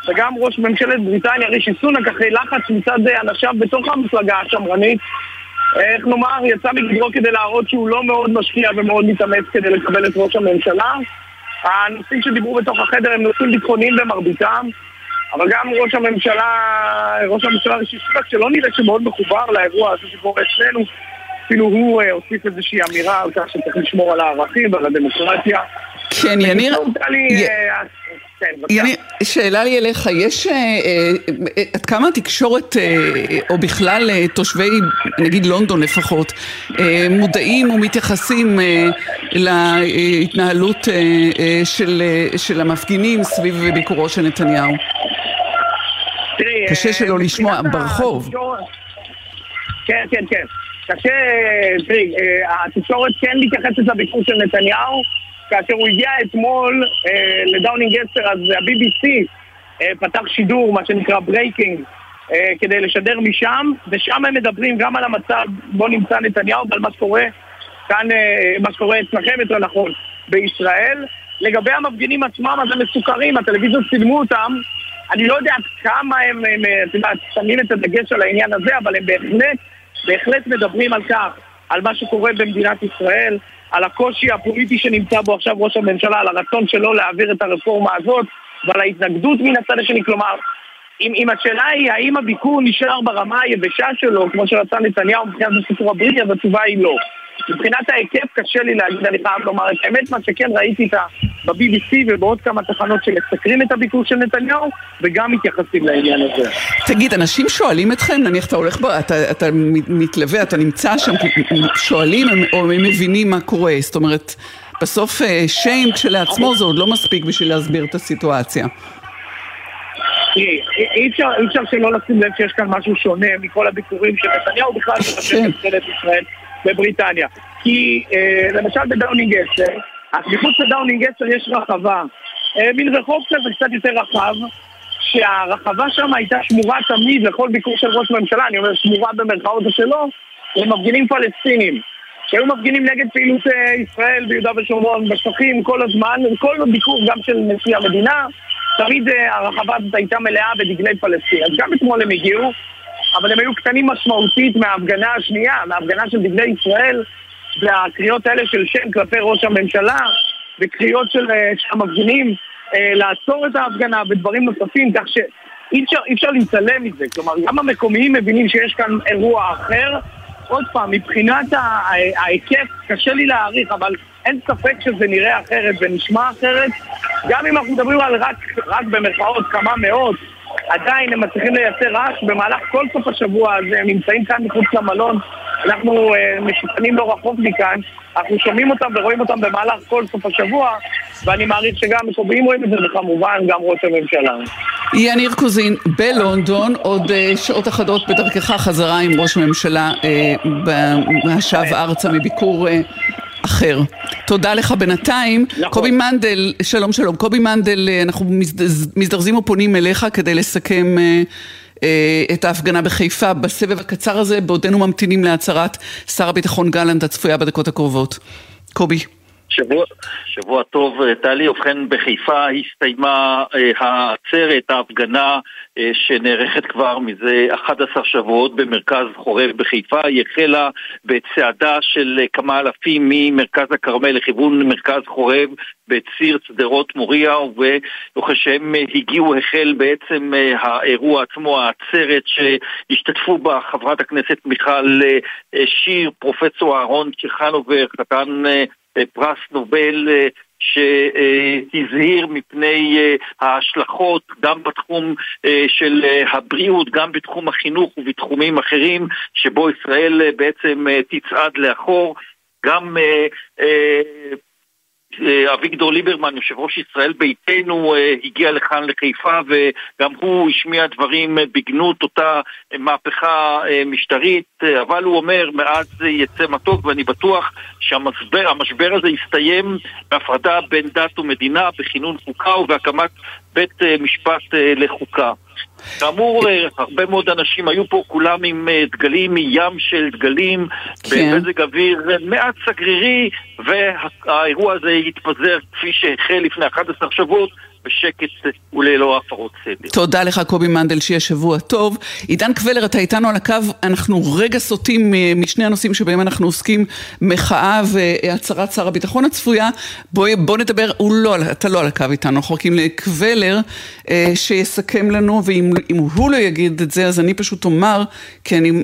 וגם ראש ממשלת בריטניה רישי סונאק אחרי לחץ מצד אנשיו בתוך המפלגה השמרנית איך נאמר, יצא מגדרו כדי להראות שהוא לא מאוד משקיע ומאוד מתאמץ כדי לקבל את ראש הממשלה. הנושאים שדיברו בתוך החדר הם נושאים ביטחוניים במרביתם, אבל גם ראש הממשלה, ראש הממשלה ראשי ספק, שלא נראה שמאוד מחובר לאירוע הזה שקורה אצלנו, אפילו הוא אה, הוסיף איזושהי אמירה על כך שצריך לשמור על הערכים ועל הדמוקרטיה. כן, יניר... יניב, שאלה לי אליך, יש אה, אה, עד כמה התקשורת, אה, או בכלל תושבי, נגיד לונדון לפחות, מודעים ומתייחסים להתנהלות של, של המפגינים סביב ביקורו של נתניהו? קשה שלא לשמוע ברחוב. כן, כן, כן. קשה, תראי, התקשורת כן מתייחסת לביקור של נתניהו כאשר הוא הגיע אתמול אה, לדאונינג 10, אז ה-BBC אה, פתח שידור, מה שנקרא breaking, אה, כדי לשדר משם, ושם הם מדברים גם על המצב בו נמצא נתניהו ועל מה שקורה כאן, אה, מה שקורה אצלכם יותר נכון, בישראל. לגבי המפגינים עצמם, אז הם מסוכרים, הטלוויזיות צילמו אותם. אני לא יודע כמה הם, הם את יודעת, שמים את הדגש על העניין הזה, אבל הם בהחלט, בהחלט מדברים על כך, על מה שקורה במדינת ישראל. על הקושי הפוליטי שנמצא בו עכשיו ראש הממשלה, על הרצון שלו להעביר את הרפורמה הזאת ועל ההתנגדות מן הצד השני. כלומר, אם, אם השאלה היא האם הביקור נשאר ברמה היבשה שלו, כמו שרצה נתניהו מבחינת הסיפור הבריטי, אז התשובה היא לא. מבחינת ההיקף קשה לי להגיד, אני חייב לומר את האמת, מה שכן ראיתי את ה... ב-BBC ובעוד כמה תחנות שמסקרים את הביקור של נתניהו וגם מתייחסים לעניין הזה. תגיד, אנשים שואלים אתכם, נניח אתה הולך, בה, אתה, אתה מתלווה, אתה נמצא שם, שואלים או הם מבינים מה קורה, זאת אומרת, בסוף shame אה, כשלעצמו זה עוד לא מספיק בשביל להסביר את הסיטואציה. אי אפשר, אי אפשר שלא לשים לב שיש כאן משהו שונה מכל הביקורים של נתניהו בכלל מבקש את ממשלת ישראל בבריטניה. כי אה, למשל בדאונינג 10, אז מחוץ לדאונינג 10 יש רחבה, אה, מין רחוב כזה קצת יותר רחב, שהרחבה שם הייתה שמורה תמיד לכל ביקור של ראש ממשלה, אני אומר שמורה במרכאות שלו, למפגינים פלסטינים. שהיו מפגינים נגד פעילות אה, ישראל ביהודה ושומרון בשטחים כל הזמן, כל ביקור גם של נשיא המדינה, תמיד אה, הרחבה הזאת הייתה מלאה בדגלי פלסטין. אז גם אתמול הם הגיעו, אבל הם היו קטנים משמעותית מההפגנה השנייה, מההפגנה של דגלי ישראל, והקריאות האלה של שם כלפי ראש הממשלה, וקריאות של המפגינים לעצור את ההפגנה ודברים נוספים, כך שאי אפשר, אפשר להתעלם מזה. כלומר, גם המקומיים מבינים שיש כאן אירוע אחר. עוד פעם, מבחינת ההיקף, קשה לי להעריך, אבל אין ספק שזה נראה אחרת ונשמע אחרת. גם אם אנחנו מדברים על רק, רק במרכאות כמה מאות, עדיין הם מצליחים לייצר רעש. במהלך כל סוף השבוע הזה, הם נמצאים כאן מחוץ למלון, אנחנו אה, משוכנים לא רחוק מכאן, אנחנו שומעים אותם ורואים אותם במהלך כל סוף השבוע, ואני מעריך שגם המקומיים רואים את זה, וכמובן גם ראש הממשלה. יניר קוזין, בלונדון, עוד אה, שעות אחדות בדרכך חזרה עם ראש הממשלה אה, מהשב ארצה מביקור אה, אחר. תודה לך בינתיים. נכון. קובי מנדל, שלום שלום. קובי מנדל, אה, אנחנו מזדרזים ופונים אליך כדי לסכם אה, אה, את ההפגנה בחיפה בסבב הקצר הזה, בעודנו ממתינים להצהרת שר הביטחון גלנט הצפויה בדקות הקרובות. קובי. שבוע, שבוע טוב, אה, טלי. ובכן, בחיפה הסתיימה אה, העצרת, ההפגנה שנערכת כבר מזה 11 שבועות במרכז חורב בחיפה. היא החלה בצעדה של אה, כמה אלפים ממרכז הכרמל לכיוון מרכז חורב בציר שדרות מוריה, וכשהם הגיעו החל בעצם אה, האירוע עצמו, העצרת שהשתתפו בה חברת הכנסת מיכל שיר, פרופסור אהרון צ'חנובר, חתן פרס נובל שהזהיר מפני אה, ההשלכות גם בתחום אה, של אה, הבריאות, גם בתחום החינוך ובתחומים אחרים שבו ישראל בעצם תצעד לאחור. גם אביגדור ליברמן, יושב ראש ישראל ביתנו, אה, הגיע לכאן לחיפה וגם הוא השמיע דברים בגנות אותה מהפכה אה, משטרית, אבל הוא אומר, מאז יצא מתוק ואני בטוח שהמשבר הזה יסתיים בהפרדה בין דת ומדינה, בכינון חוקה ובהקמת בית משפט לחוקה. כאמור, אה, הרבה מאוד אנשים היו פה כולם עם אה, דגלים, מים של דגלים, כן. במזג אוויר מעט סגרירי, והאירוע הזה התפזר כפי שהחל לפני 11 שבועות. בשקט וללא הפרות סדר. תודה לך קובי מנדל, שיהיה שבוע טוב. עידן קבלר, אתה איתנו על הקו, אנחנו רגע סוטים אה, משני הנושאים שבהם אנחנו עוסקים, מחאה והצהרת שר הביטחון הצפויה. בוא, בוא נדבר, הוא לא, אתה לא על הקו איתנו, אנחנו מחכים לקבלר אה, שיסכם לנו, ואם הוא לא יגיד את זה, אז אני פשוט אומר, כי אני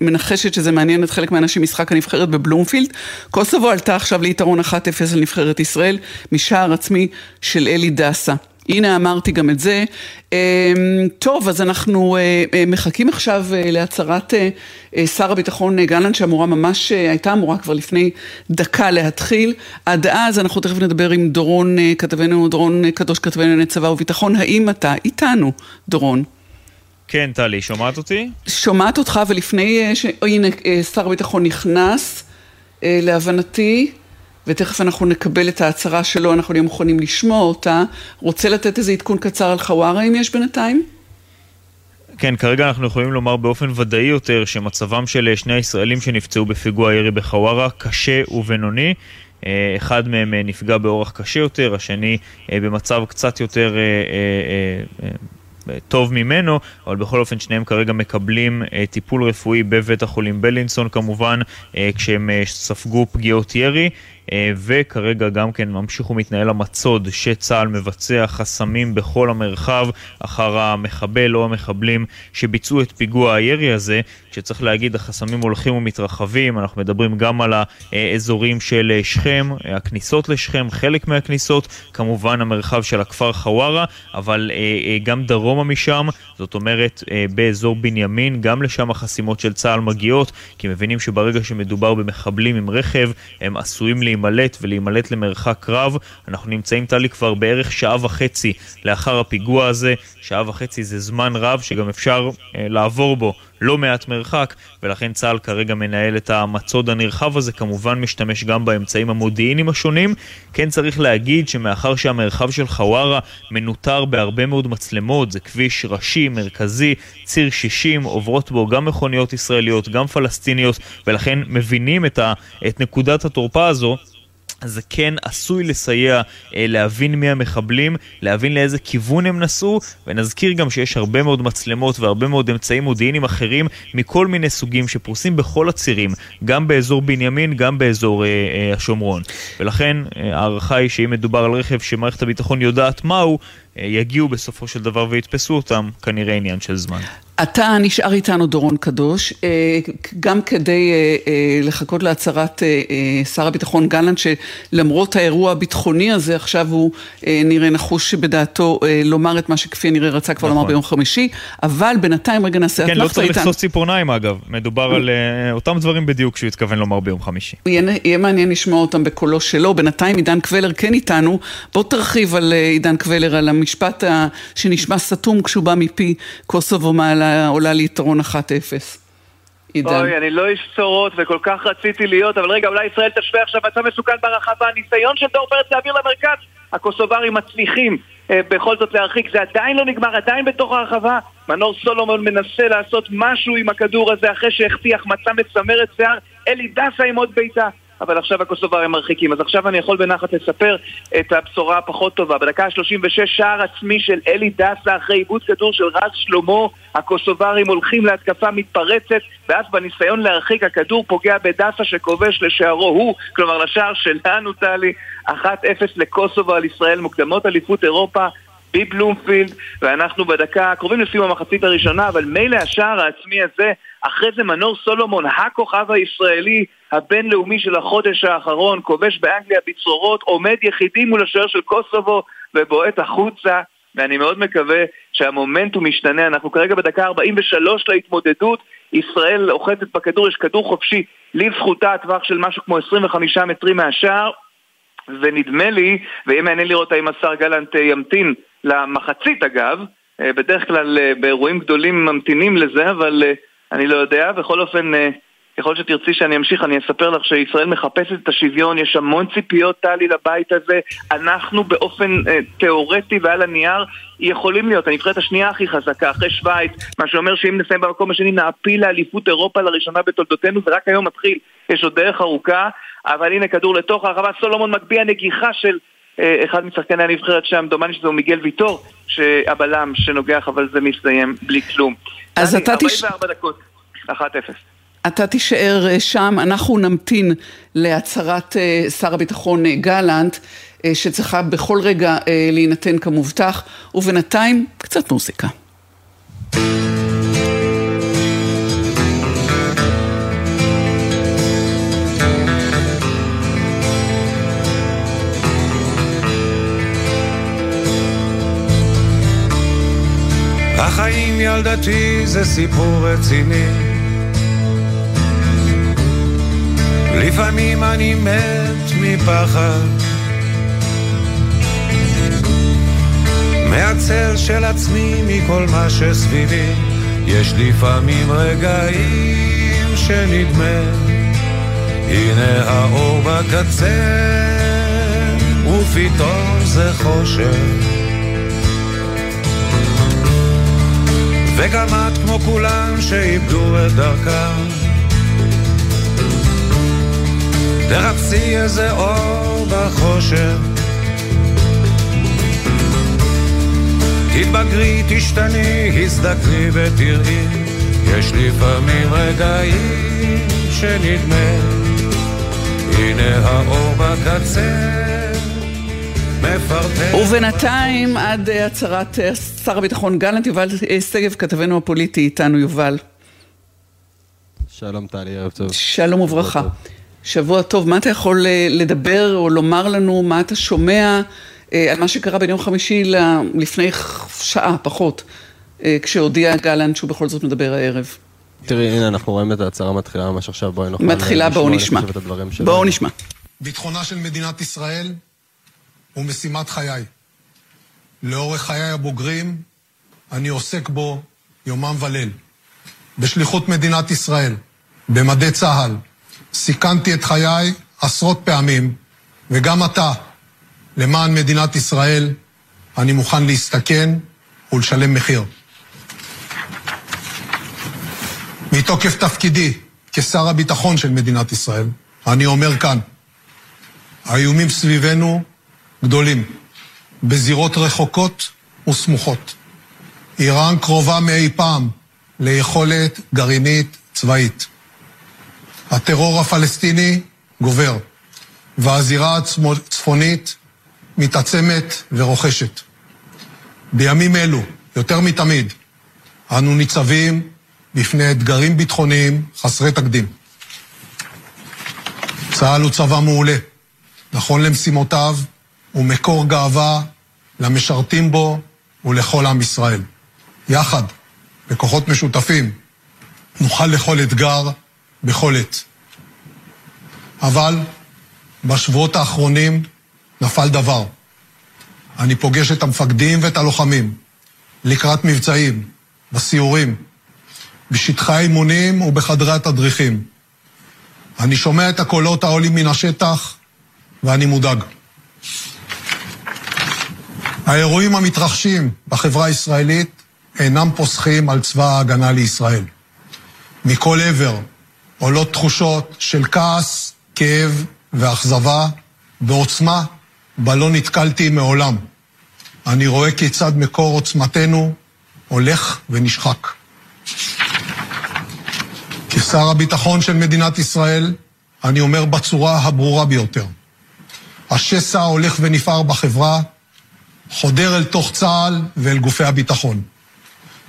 מנחשת שזה מעניין את חלק מהאנשים, משחק הנבחרת בבלומפילד. קוסובו עלתה עכשיו ליתרון 1-0 על נבחרת ישראל, משער עצמי של אלי דס. הנה אמרתי גם את זה. אמ, טוב, אז אנחנו אה, אה, מחכים עכשיו אה, להצהרת שר הביטחון גלנט, שאמורה ממש, הייתה אמורה כבר לפני דקה להתחיל. עד אז אנחנו תכף נדבר עם דורון כתבנו, דורון קדוש כתבנו לענייני צבא וביטחון. האם אתה איתנו, דורון? כן, טלי, שומעת אותי? שומעת אותך, ולפני ש... הנה, שר הביטחון נכנס, להבנתי. ותכף אנחנו נקבל את ההצהרה שלו, אנחנו נהיה מוכנים לשמוע אותה. רוצה לתת איזה עדכון קצר על חווארה אם יש בינתיים? כן, כרגע אנחנו יכולים לומר באופן ודאי יותר שמצבם של שני הישראלים שנפצעו בפיגוע ירי בחווארה קשה ובינוני. אה, אחד מהם אה, נפגע באורח קשה יותר, השני אה, במצב קצת יותר טוב ממנו, אבל בכל אופן שניהם כרגע מקבלים טיפול רפואי בבית החולים בלינסון כמובן, כשהם ספגו פגיעות ירי. אה, וכרגע גם כן ממשיך ומתנהל המצוד שצה"ל מבצע חסמים בכל המרחב אחר המחבל או המחבלים שביצעו את פיגוע הירי הזה, שצריך להגיד החסמים הולכים ומתרחבים, אנחנו מדברים גם על האזורים של שכם, הכניסות לשכם, חלק מהכניסות, כמובן המרחב של הכפר חווארה, אבל אה, אה, גם דרומה משם, זאת אומרת באזור בנימין, גם לשם החסימות של צה"ל מגיעות, כי מבינים שברגע שמדובר במחבלים עם רכב, הם עשויים לי להימלט ולהימלט למרחק רב. אנחנו נמצאים, טלי, כבר בערך שעה וחצי לאחר הפיגוע הזה. שעה וחצי זה זמן רב שגם אפשר אה, לעבור בו לא מעט מרחק, ולכן צה"ל כרגע מנהל את המצוד הנרחב הזה, כמובן משתמש גם באמצעים המודיעיניים השונים. כן צריך להגיד שמאחר שהמרחב של חווארה מנוטר בהרבה מאוד מצלמות, זה כביש ראשי, מרכזי, ציר 60, עוברות בו גם מכוניות ישראליות, גם פלסטיניות, ולכן מבינים את, ה, את נקודת התורפה הזו. אז זה כן עשוי לסייע אה, להבין מי המחבלים, להבין לאיזה כיוון הם נסעו, ונזכיר גם שיש הרבה מאוד מצלמות והרבה מאוד אמצעים מודיעיניים אחרים מכל מיני סוגים שפרוסים בכל הצירים, גם באזור בנימין, גם באזור אה, אה, השומרון. ולכן אה, ההערכה היא שאם מדובר על רכב שמערכת הביטחון יודעת מהו, יגיעו בסופו של דבר ויתפסו אותם, כנראה עניין של זמן. אתה נשאר איתנו, דורון קדוש, אה, גם כדי אה, לחכות להצהרת שר הביטחון גלנט, שלמרות האירוע הביטחוני הזה, עכשיו הוא נראה נחוש בדעתו לומר את מה שכפי הנראה רצה כבר לומר נכון. ביום חמישי, אבל בינתיים רגע נעשה אתנחתא איתן. כן, לא צריך לחסוס ציפורניים אגב, מדובר על אותם דברים בדיוק שהוא התכוון לומר ביום חמישי. יהיה מעניין לשמוע אותם בקולו שלו, בינתיים עידן קבלר כן איתנו, בוא תרחיב על עידן קבלר, על המשפט שנשמע סתום כשהוא בא מפי קוסובו מעלה, עולה ליתרון 1-0. עידן. אוי, אני לא איש בשורות וכל כך רציתי להיות, אבל רגע, אולי ישראל תשווה עכשיו מצב מסוכן ברחבה. הניסיון של דור פרץ להעביר למרכז, הקוסוברים מצליחים אה, בכל זאת להרחיק. זה עדיין לא נגמר, עדיין בתוך הרחבה. מנור סולומון מנסה לעשות משהו עם הכדור הזה אחרי שהחתיך, מצא מצמרת שיער. אלי דסה עם עוד בעיטה. אבל עכשיו הקוסוברים מרחיקים. אז עכשיו אני יכול בנחת לספר את הבשורה הפחות טובה. בדקה ה-36 שער עצמי של אלי דסה אחרי עיבוד כדור של רז שלמה, הקוסוברים הולכים להתקפה מתפרצת, ואז בניסיון להרחיק הכדור פוגע בדסה שכובש לשערו הוא, כלומר לשער שלנו טלי, 1-0 לקוסובו על ישראל, מוקדמות אליפות אירופה. בבלומפילד, ואנחנו בדקה, קרובים לסיום המחצית הראשונה, אבל מילא השער העצמי הזה, אחרי זה מנור סולומון, הכוכב הישראלי הבינלאומי של החודש האחרון, כובש באנגליה בצרורות, עומד יחידי מול השוער של קוסובו ובועט החוצה, ואני מאוד מקווה שהמומנטום משתנה. אנחנו כרגע בדקה 43 להתמודדות, ישראל אוחזת בכדור, יש כדור חופשי לזכותה, טווח של משהו כמו 25 מטרים מהשער, ונדמה לי, ויהיה מעניין לראות האם השר גלנט ימתין למחצית אגב, אה, בדרך כלל אה, באירועים גדולים ממתינים לזה, אבל אה, אני לא יודע. בכל אופן, ככל שתרצי שאני אמשיך, אני אספר לך שישראל מחפשת את השוויון, יש המון ציפיות, טלי, לבית הזה. אנחנו באופן אה, תיאורטי ועל הנייר יכולים להיות הנבחרת השנייה הכי חזקה, אחרי שווייץ, מה שאומר שאם נסיים במקום השני נעפיל לאליפות אירופה לראשונה בתולדותינו, ורק היום מתחיל, יש עוד דרך ארוכה, אבל הנה כדור לתוך הרחבה, סולומון מגביה נגיחה של אה, אחד משחקני הנבחרת שם, דומני שזה מיגל ויטור, שהבלם שנוגח, אבל זה מסתיים בלי כלום. אז אתה תש... 44 דקות, 1-0. אתה תישאר אה, שם, אנחנו נמתין להצהרת אה, שר הביטחון גלנט, שצריכה בכל רגע להינתן כמובטח, ובינתיים קצת מוזיקה. החיים ילדתי זה סיפור רציני לפעמים אני מת מפחד. מהצל של עצמי מכל מה שסביבי. יש לפעמים רגעים שנדמה. הנה האור בקצה ופתאום זה חושך. וגם את כמו כולם שאיבדו את דרכם. תחפשי איזה אור בחושך. תתבגרי, תשתני, הזדקני ותראי, יש לפעמים רגעים שנדמה, הנה האור בקצה. ובינתיים, עד אה, הצהרת אה, שר הביטחון גלנט, יובל אה, שגב, כתבנו הפוליטי, איתנו יובל. שלום טלי, ערב טוב. שלום וברכה. שבוע טוב, מה אתה יכול לדבר או לומר לנו, מה אתה שומע על מה שקרה בין יום חמישי לפני שעה, פחות, כשהודיע גלנט שהוא בכל זאת מדבר הערב? תראי, הנה, אנחנו רואים את ההצהרה מתחילה ממש עכשיו, בואי נוכל... מתחילה, בואו נשמע. בואו נשמע. ביטחונה של מדינת ישראל הוא משימת חיי. לאורך חיי הבוגרים אני עוסק בו יומם וליל. בשליחות מדינת ישראל, במדי צה"ל, סיכנתי את חיי עשרות פעמים, וגם אתה, למען מדינת ישראל, אני מוכן להסתכן ולשלם מחיר. מתוקף תפקידי כשר הביטחון של מדינת ישראל, אני אומר כאן, האיומים סביבנו גדולים, בזירות רחוקות וסמוכות. איראן קרובה מאי פעם ליכולת גרעינית צבאית. הטרור הפלסטיני גובר, והזירה הצפונית מתעצמת ורוכשת. בימים אלו, יותר מתמיד, אנו ניצבים בפני אתגרים ביטחוניים חסרי תקדים. צה"ל הוא צבא מעולה, נכון למשימותיו ומקור גאווה למשרתים בו ולכל עם ישראל. יחד, בכוחות משותפים, נוכל לכל אתגר בכל עת. אבל בשבועות האחרונים נפל דבר. אני פוגש את המפקדים ואת הלוחמים לקראת מבצעים, בסיורים, בשטחי האימונים ובחדרי התדריכים. אני שומע את הקולות העולים מן השטח ואני מודאג. האירועים המתרחשים בחברה הישראלית אינם פוסחים על צבא ההגנה לישראל. מכל עבר עולות תחושות של כעס, כאב ואכזבה בעוצמה בה לא נתקלתי מעולם. אני רואה כיצד מקור עוצמתנו הולך ונשחק. כשר הביטחון של מדינת ישראל, אני אומר בצורה הברורה ביותר, השסע ההולך ונפער בחברה חודר אל תוך צה"ל ואל גופי הביטחון.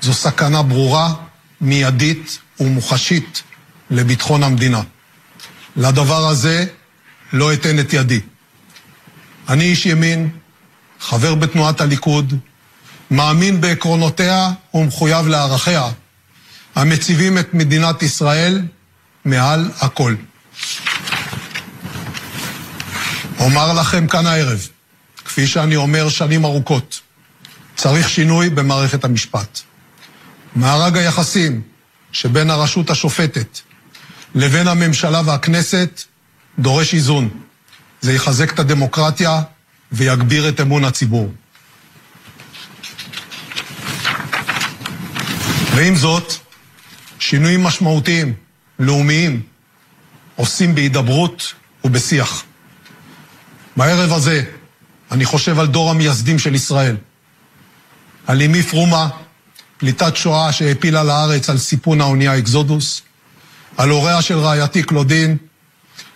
זו סכנה ברורה, מיידית ומוחשית לביטחון המדינה. לדבר הזה לא אתן את ידי. אני איש ימין, חבר בתנועת הליכוד, מאמין בעקרונותיה ומחויב לערכיה, המציבים את מדינת ישראל מעל הכל. אומר לכם כאן הערב, כפי שאני אומר שנים ארוכות, צריך שינוי במערכת המשפט. מארג היחסים שבין הרשות השופטת לבין הממשלה והכנסת דורש איזון. זה יחזק את הדמוקרטיה ויגביר את אמון הציבור. ועם זאת, שינויים משמעותיים, לאומיים, עושים בהידברות ובשיח. בערב הזה אני חושב על דור המייסדים של ישראל, על אמי פרומה, פליטת שואה שהעפילה לארץ על סיפון האונייה אקזודוס, על הוריה של רעייתי קלודין,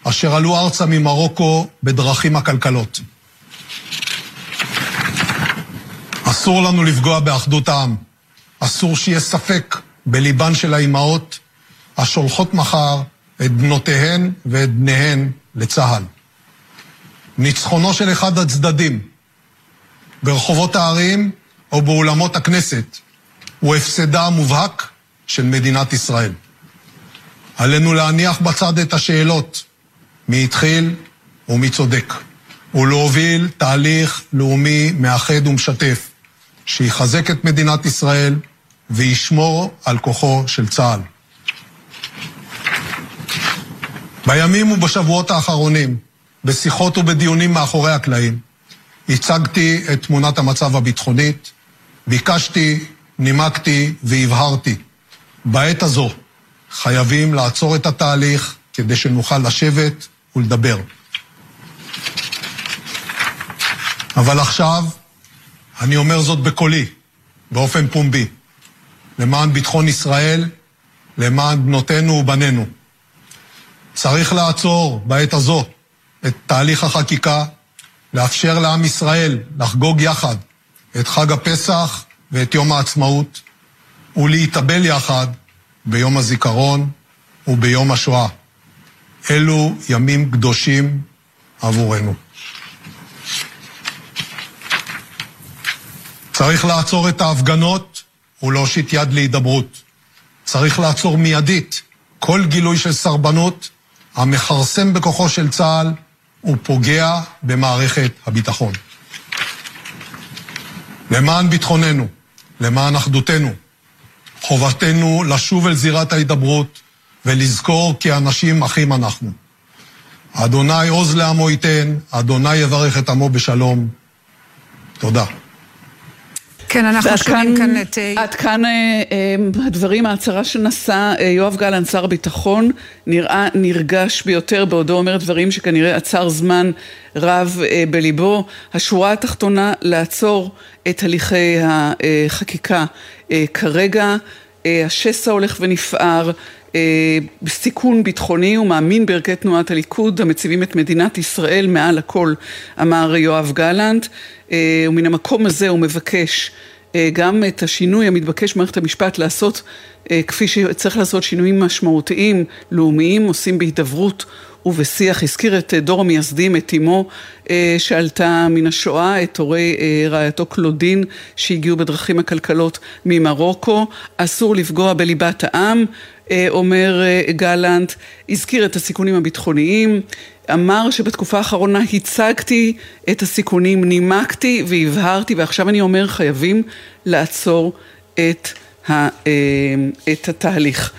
אשר עלו ארצה ממרוקו בדרכים עקלקלות. אסור לנו לפגוע באחדות העם. אסור שיהיה ספק בליבן של האימהות השולחות מחר את בנותיהן ואת בניהן לצה"ל. ניצחונו של אחד הצדדים ברחובות הערים או באולמות הכנסת הוא הפסדה המובהק של מדינת ישראל. עלינו להניח בצד את השאלות מי התחיל ומי צודק, ולהוביל תהליך לאומי מאחד ומשתף, שיחזק את מדינת ישראל וישמור על כוחו של צה"ל. בימים ובשבועות האחרונים, בשיחות ובדיונים מאחורי הקלעים, הצגתי את תמונת המצב הביטחונית, ביקשתי, נימקתי והבהרתי. בעת הזו חייבים לעצור את התהליך כדי שנוכל לשבת ולדבר. אבל עכשיו אני אומר זאת בקולי, באופן פומבי. למען ביטחון ישראל, למען בנותינו ובנינו. צריך לעצור בעת הזו את תהליך החקיקה, לאפשר לעם ישראל לחגוג יחד את חג הפסח ואת יום העצמאות, ולהתאבל יחד ביום הזיכרון וביום השואה. אלו ימים קדושים עבורנו. צריך לעצור את ההפגנות ולהושיט יד להידברות. צריך לעצור מיידית כל גילוי של סרבנות המכרסם בכוחו של צה"ל ופוגע במערכת הביטחון. למען ביטחוננו, למען אחדותנו, חובתנו לשוב אל זירת ההידברות ולזכור כי אנשים אחים אנחנו. אדוני עוז לעמו ייתן, אדוני יברך את עמו בשלום. תודה. כן, אנחנו שומעים כאן את... עד כאן הדברים, ההצהרה שנשא יואב גלנט, שר הביטחון, נראה נרגש ביותר בעודו אומר דברים שכנראה עצר זמן רב בליבו. השורה התחתונה, לעצור את הליכי החקיקה כרגע. השסע הולך ונפער, בסיכון ביטחוני, הוא מאמין בערכי תנועת הליכוד המציבים את מדינת ישראל מעל הכל, אמר יואב גלנט, ומן המקום הזה הוא מבקש גם את השינוי המתבקש במערכת המשפט לעשות כפי שצריך לעשות שינויים משמעותיים, לאומיים, עושים בהידברות ובשיח. הזכיר את דור המייסדים, את אמו שעלתה מן השואה, את הורי רעייתו קלודין שהגיעו בדרכים עקלקלות ממרוקו. אסור לפגוע בליבת העם, אומר גלנט, הזכיר את הסיכונים הביטחוניים, אמר שבתקופה האחרונה הצגתי את הסיכונים, נימקתי והבהרתי, ועכשיו אני אומר חייבים לעצור את, ה, את התהליך.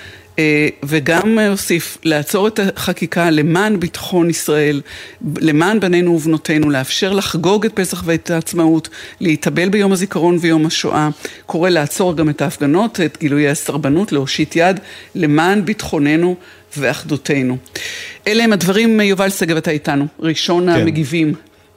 וגם הוסיף לעצור את החקיקה למען ביטחון ישראל, למען בנינו ובנותינו, לאפשר לחגוג את פסח ואת העצמאות, להתאבל ביום הזיכרון ויום השואה, קורא לעצור גם את ההפגנות, את גילויי הסרבנות, להושיט יד למען ביטחוננו ואחדותנו. אלה הם הדברים, יובל שגב, אתה איתנו, ראשון כן. המגיבים.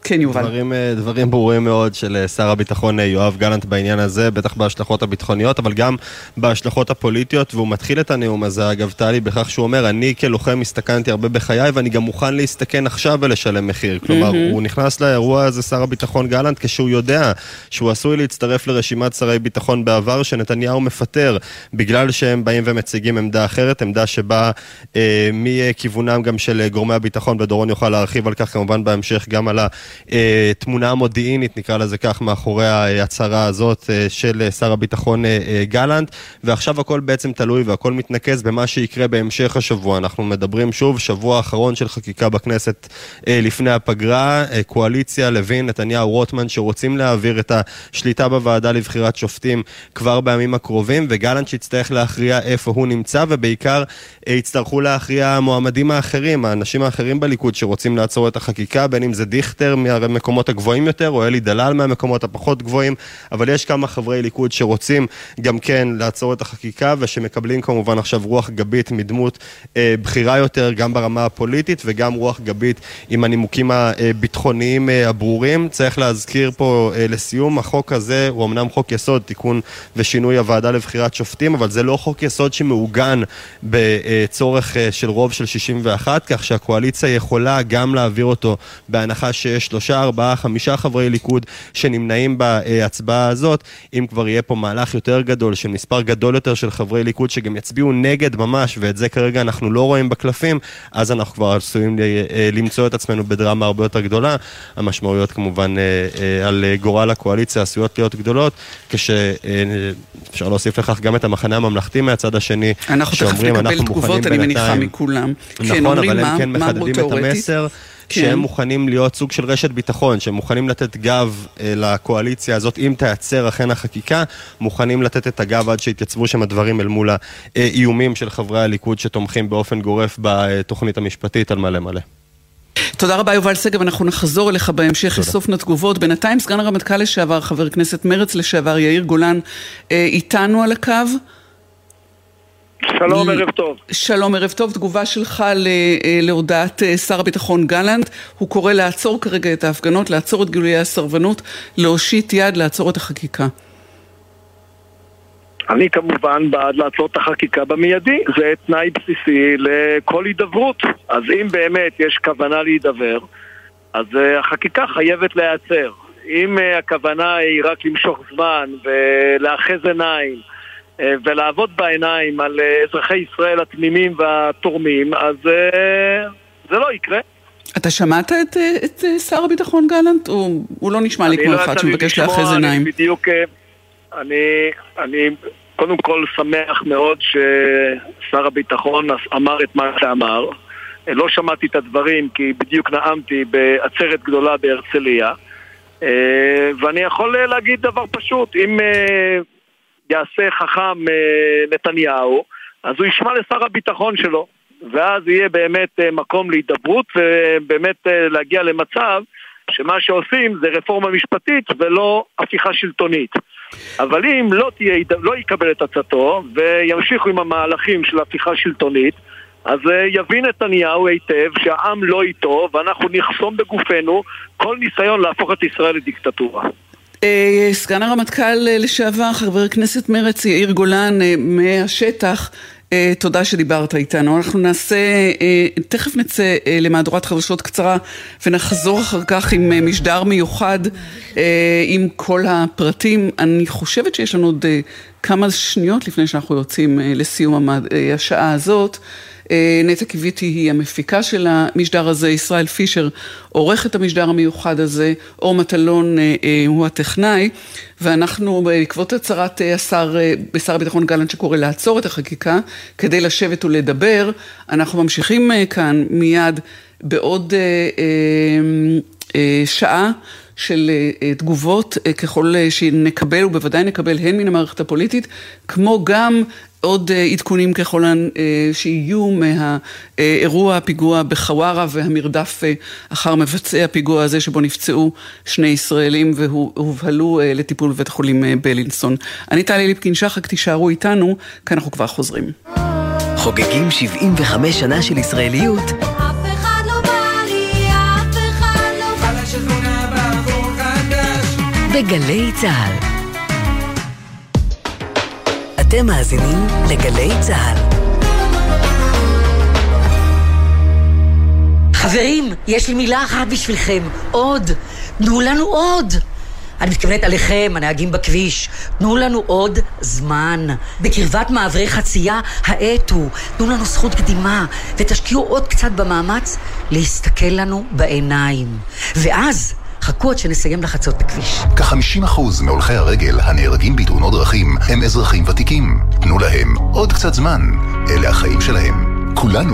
כן, יובל. דברים, דברים ברורים מאוד של שר הביטחון יואב גלנט בעניין הזה, בטח בהשלכות הביטחוניות, אבל גם בהשלכות הפוליטיות, והוא מתחיל את הנאום הזה, אגב, טלי, בכך שהוא אומר, אני כלוחם הסתכנתי הרבה בחיי, ואני גם מוכן להסתכן עכשיו ולשלם מחיר. כלומר, mm-hmm. הוא נכנס לאירוע הזה, שר הביטחון גלנט, כשהוא יודע שהוא עשוי להצטרף לרשימת שרי ביטחון בעבר, שנתניהו מפטר, בגלל שהם באים ומציגים עמדה אחרת, עמדה שבאה אה, מכיוונם גם של גורמי הביטחון, ודורון יוכל להרחיב על כך כמובן בהמשך, גם על ה... תמונה מודיעינית, נקרא לזה כך, מאחורי ההצהרה הזאת של שר הביטחון גלנט, ועכשיו הכל בעצם תלוי והכל מתנקז במה שיקרה בהמשך השבוע. אנחנו מדברים שוב, שבוע אחרון של חקיקה בכנסת לפני הפגרה, קואליציה, לוין, נתניהו, רוטמן, שרוצים להעביר את השליטה בוועדה לבחירת שופטים כבר בימים הקרובים, וגלנט שיצטרך להכריע איפה הוא נמצא, ובעיקר יצטרכו להכריע המועמדים האחרים, האנשים האחרים בליכוד שרוצים לעצור את החקיקה, בין אם זה דיכטר מהמקומות הגבוהים יותר, או אלי דלל מהמקומות הפחות גבוהים, אבל יש כמה חברי ליכוד שרוצים גם כן לעצור את החקיקה, ושמקבלים כמובן עכשיו רוח גבית מדמות אה, בכירה יותר, גם ברמה הפוליטית, וגם רוח גבית עם הנימוקים הביטחוניים אה, הברורים. צריך להזכיר פה אה, לסיום, החוק הזה הוא אמנם חוק יסוד, תיקון ושינוי הוועדה לבחירת שופטים, אבל זה לא חוק יסוד שמעוגן בצורך אה, של רוב של 61, כך שהקואליציה יכולה גם להעביר אותו בהנחה שיש שלושה, ארבעה, חמישה חברי ליכוד שנמנעים בהצבעה הזאת, אם כבר יהיה פה מהלך יותר גדול של מספר גדול יותר של חברי ליכוד שגם יצביעו נגד ממש, ואת זה כרגע אנחנו לא רואים בקלפים, אז אנחנו כבר עשויים למצוא את עצמנו בדרמה הרבה יותר גדולה. המשמעויות כמובן על גורל הקואליציה עשויות להיות גדולות, כשאפשר להוסיף לכך גם את המחנה הממלכתי מהצד השני, אנחנו תכף נקבל תגובות, אני מניחה מכולם. נכון, כן, אבל הם כן מחדדים את המסר. כן. שהם מוכנים להיות סוג של רשת ביטחון, שהם מוכנים לתת גב אה, לקואליציה הזאת, אם תיעצר אכן החקיקה, מוכנים לתת את הגב עד שיתייצבו שם הדברים אל מול האיומים של חברי הליכוד שתומכים באופן גורף בתוכנית המשפטית על מלא מלא. תודה רבה יובל שגב, אנחנו נחזור אליך בהמשך לסוף התגובות. בינתיים סגן הרמטכ"ל לשעבר, חבר כנסת מרץ לשעבר, יאיר גולן, איתנו על הקו. שלום, ערב טוב. שלום, ערב טוב. תגובה שלך להודעת שר הביטחון גלנט. הוא קורא לעצור כרגע את ההפגנות, לעצור את גילויי הסרבנות, להושיט יד, לעצור את החקיקה. אני כמובן בעד לעצור את החקיקה במיידי, זה תנאי בסיסי לכל הידברות. אז אם באמת יש כוונה להידבר, אז החקיקה חייבת להיעצר. אם הכוונה היא רק למשוך זמן ולאחז עיניים ולעבוד בעיניים על אזרחי ישראל התמימים והתורמים, אז זה לא יקרה. אתה שמעת את, את שר הביטחון גלנט? הוא, הוא לא נשמע לי כמו לא אחד שמבקש לאחז עיניים. אני בדיוק, אני, אני קודם כל שמח מאוד ששר הביטחון אמר את מה שאמר. לא שמעתי את הדברים כי בדיוק נאמתי בעצרת גדולה בהרצליה. ואני יכול להגיד דבר פשוט, אם יעשה חכם נתניהו, אז הוא ישמע לשר הביטחון שלו, ואז יהיה באמת מקום להידברות ובאמת להגיע למצב שמה שעושים זה רפורמה משפטית ולא הפיכה שלטונית. אבל אם לא, תהיה, לא יקבל את עצתו וימשיכו עם המהלכים של הפיכה שלטונית, אז אה, יבין נתניהו היטב שהעם לא איתו ואנחנו נחסום בגופנו כל ניסיון להפוך את ישראל לדיקטטורה. אה, סגן הרמטכ"ל אה, לשעבר, חבר הכנסת מרץ יאיר גולן מהשטח Uh, תודה שדיברת איתנו. אנחנו נעשה, תכף נצא למהדורת חדשות קצרה ונחזור אחר כך עם משדר מיוחד עם כל הפרטים. אני חושבת שיש לנו עוד כמה שניות לפני שאנחנו יוצאים לסיום השעה הזאת. אה, נטע קיוויתי היא המפיקה של המשדר הזה, ישראל פישר עורך את המשדר המיוחד הזה, אור מטלון אה, אה, הוא הטכנאי, ואנחנו בעקבות הצהרת השר, בשר הביטחון גלנט שקורא לעצור את החקיקה כדי לשבת ולדבר, אנחנו ממשיכים כאן מיד בעוד שעה. של תגובות ככל שנקבל, ובוודאי נקבל הן מן המערכת הפוליטית, כמו גם עוד אה, עדכונים ככל אה, שיהיו מהאירוע הפיגוע בחווארה והמרדף אה, אחר מבצעי הפיגוע הזה שבו נפצעו שני ישראלים והובהלו לטיפול בבית החולים בלינסון. אני טלי ליפקין שחק, תישארו איתנו, כי אנחנו כבר חוזרים. חוגגים 75 שנה של ישראליות. בגלי צה"ל אתם מאזינים לגלי צה"ל. חברים, יש לי מילה אחת בשבילכם. עוד. תנו לנו עוד. אני מתכוונת עליכם, הנהגים בכביש. תנו לנו עוד זמן. בקרבת מעברי חצייה, האטו. תנו לנו זכות קדימה, ותשקיעו עוד קצת במאמץ להסתכל לנו בעיניים. ואז... חכו עד שנסיים לחצות את הכביש. כ-50% מהולכי הרגל הנהרגים בתאונות דרכים הם אזרחים ותיקים. תנו להם עוד קצת זמן. אלה החיים שלהם. כולנו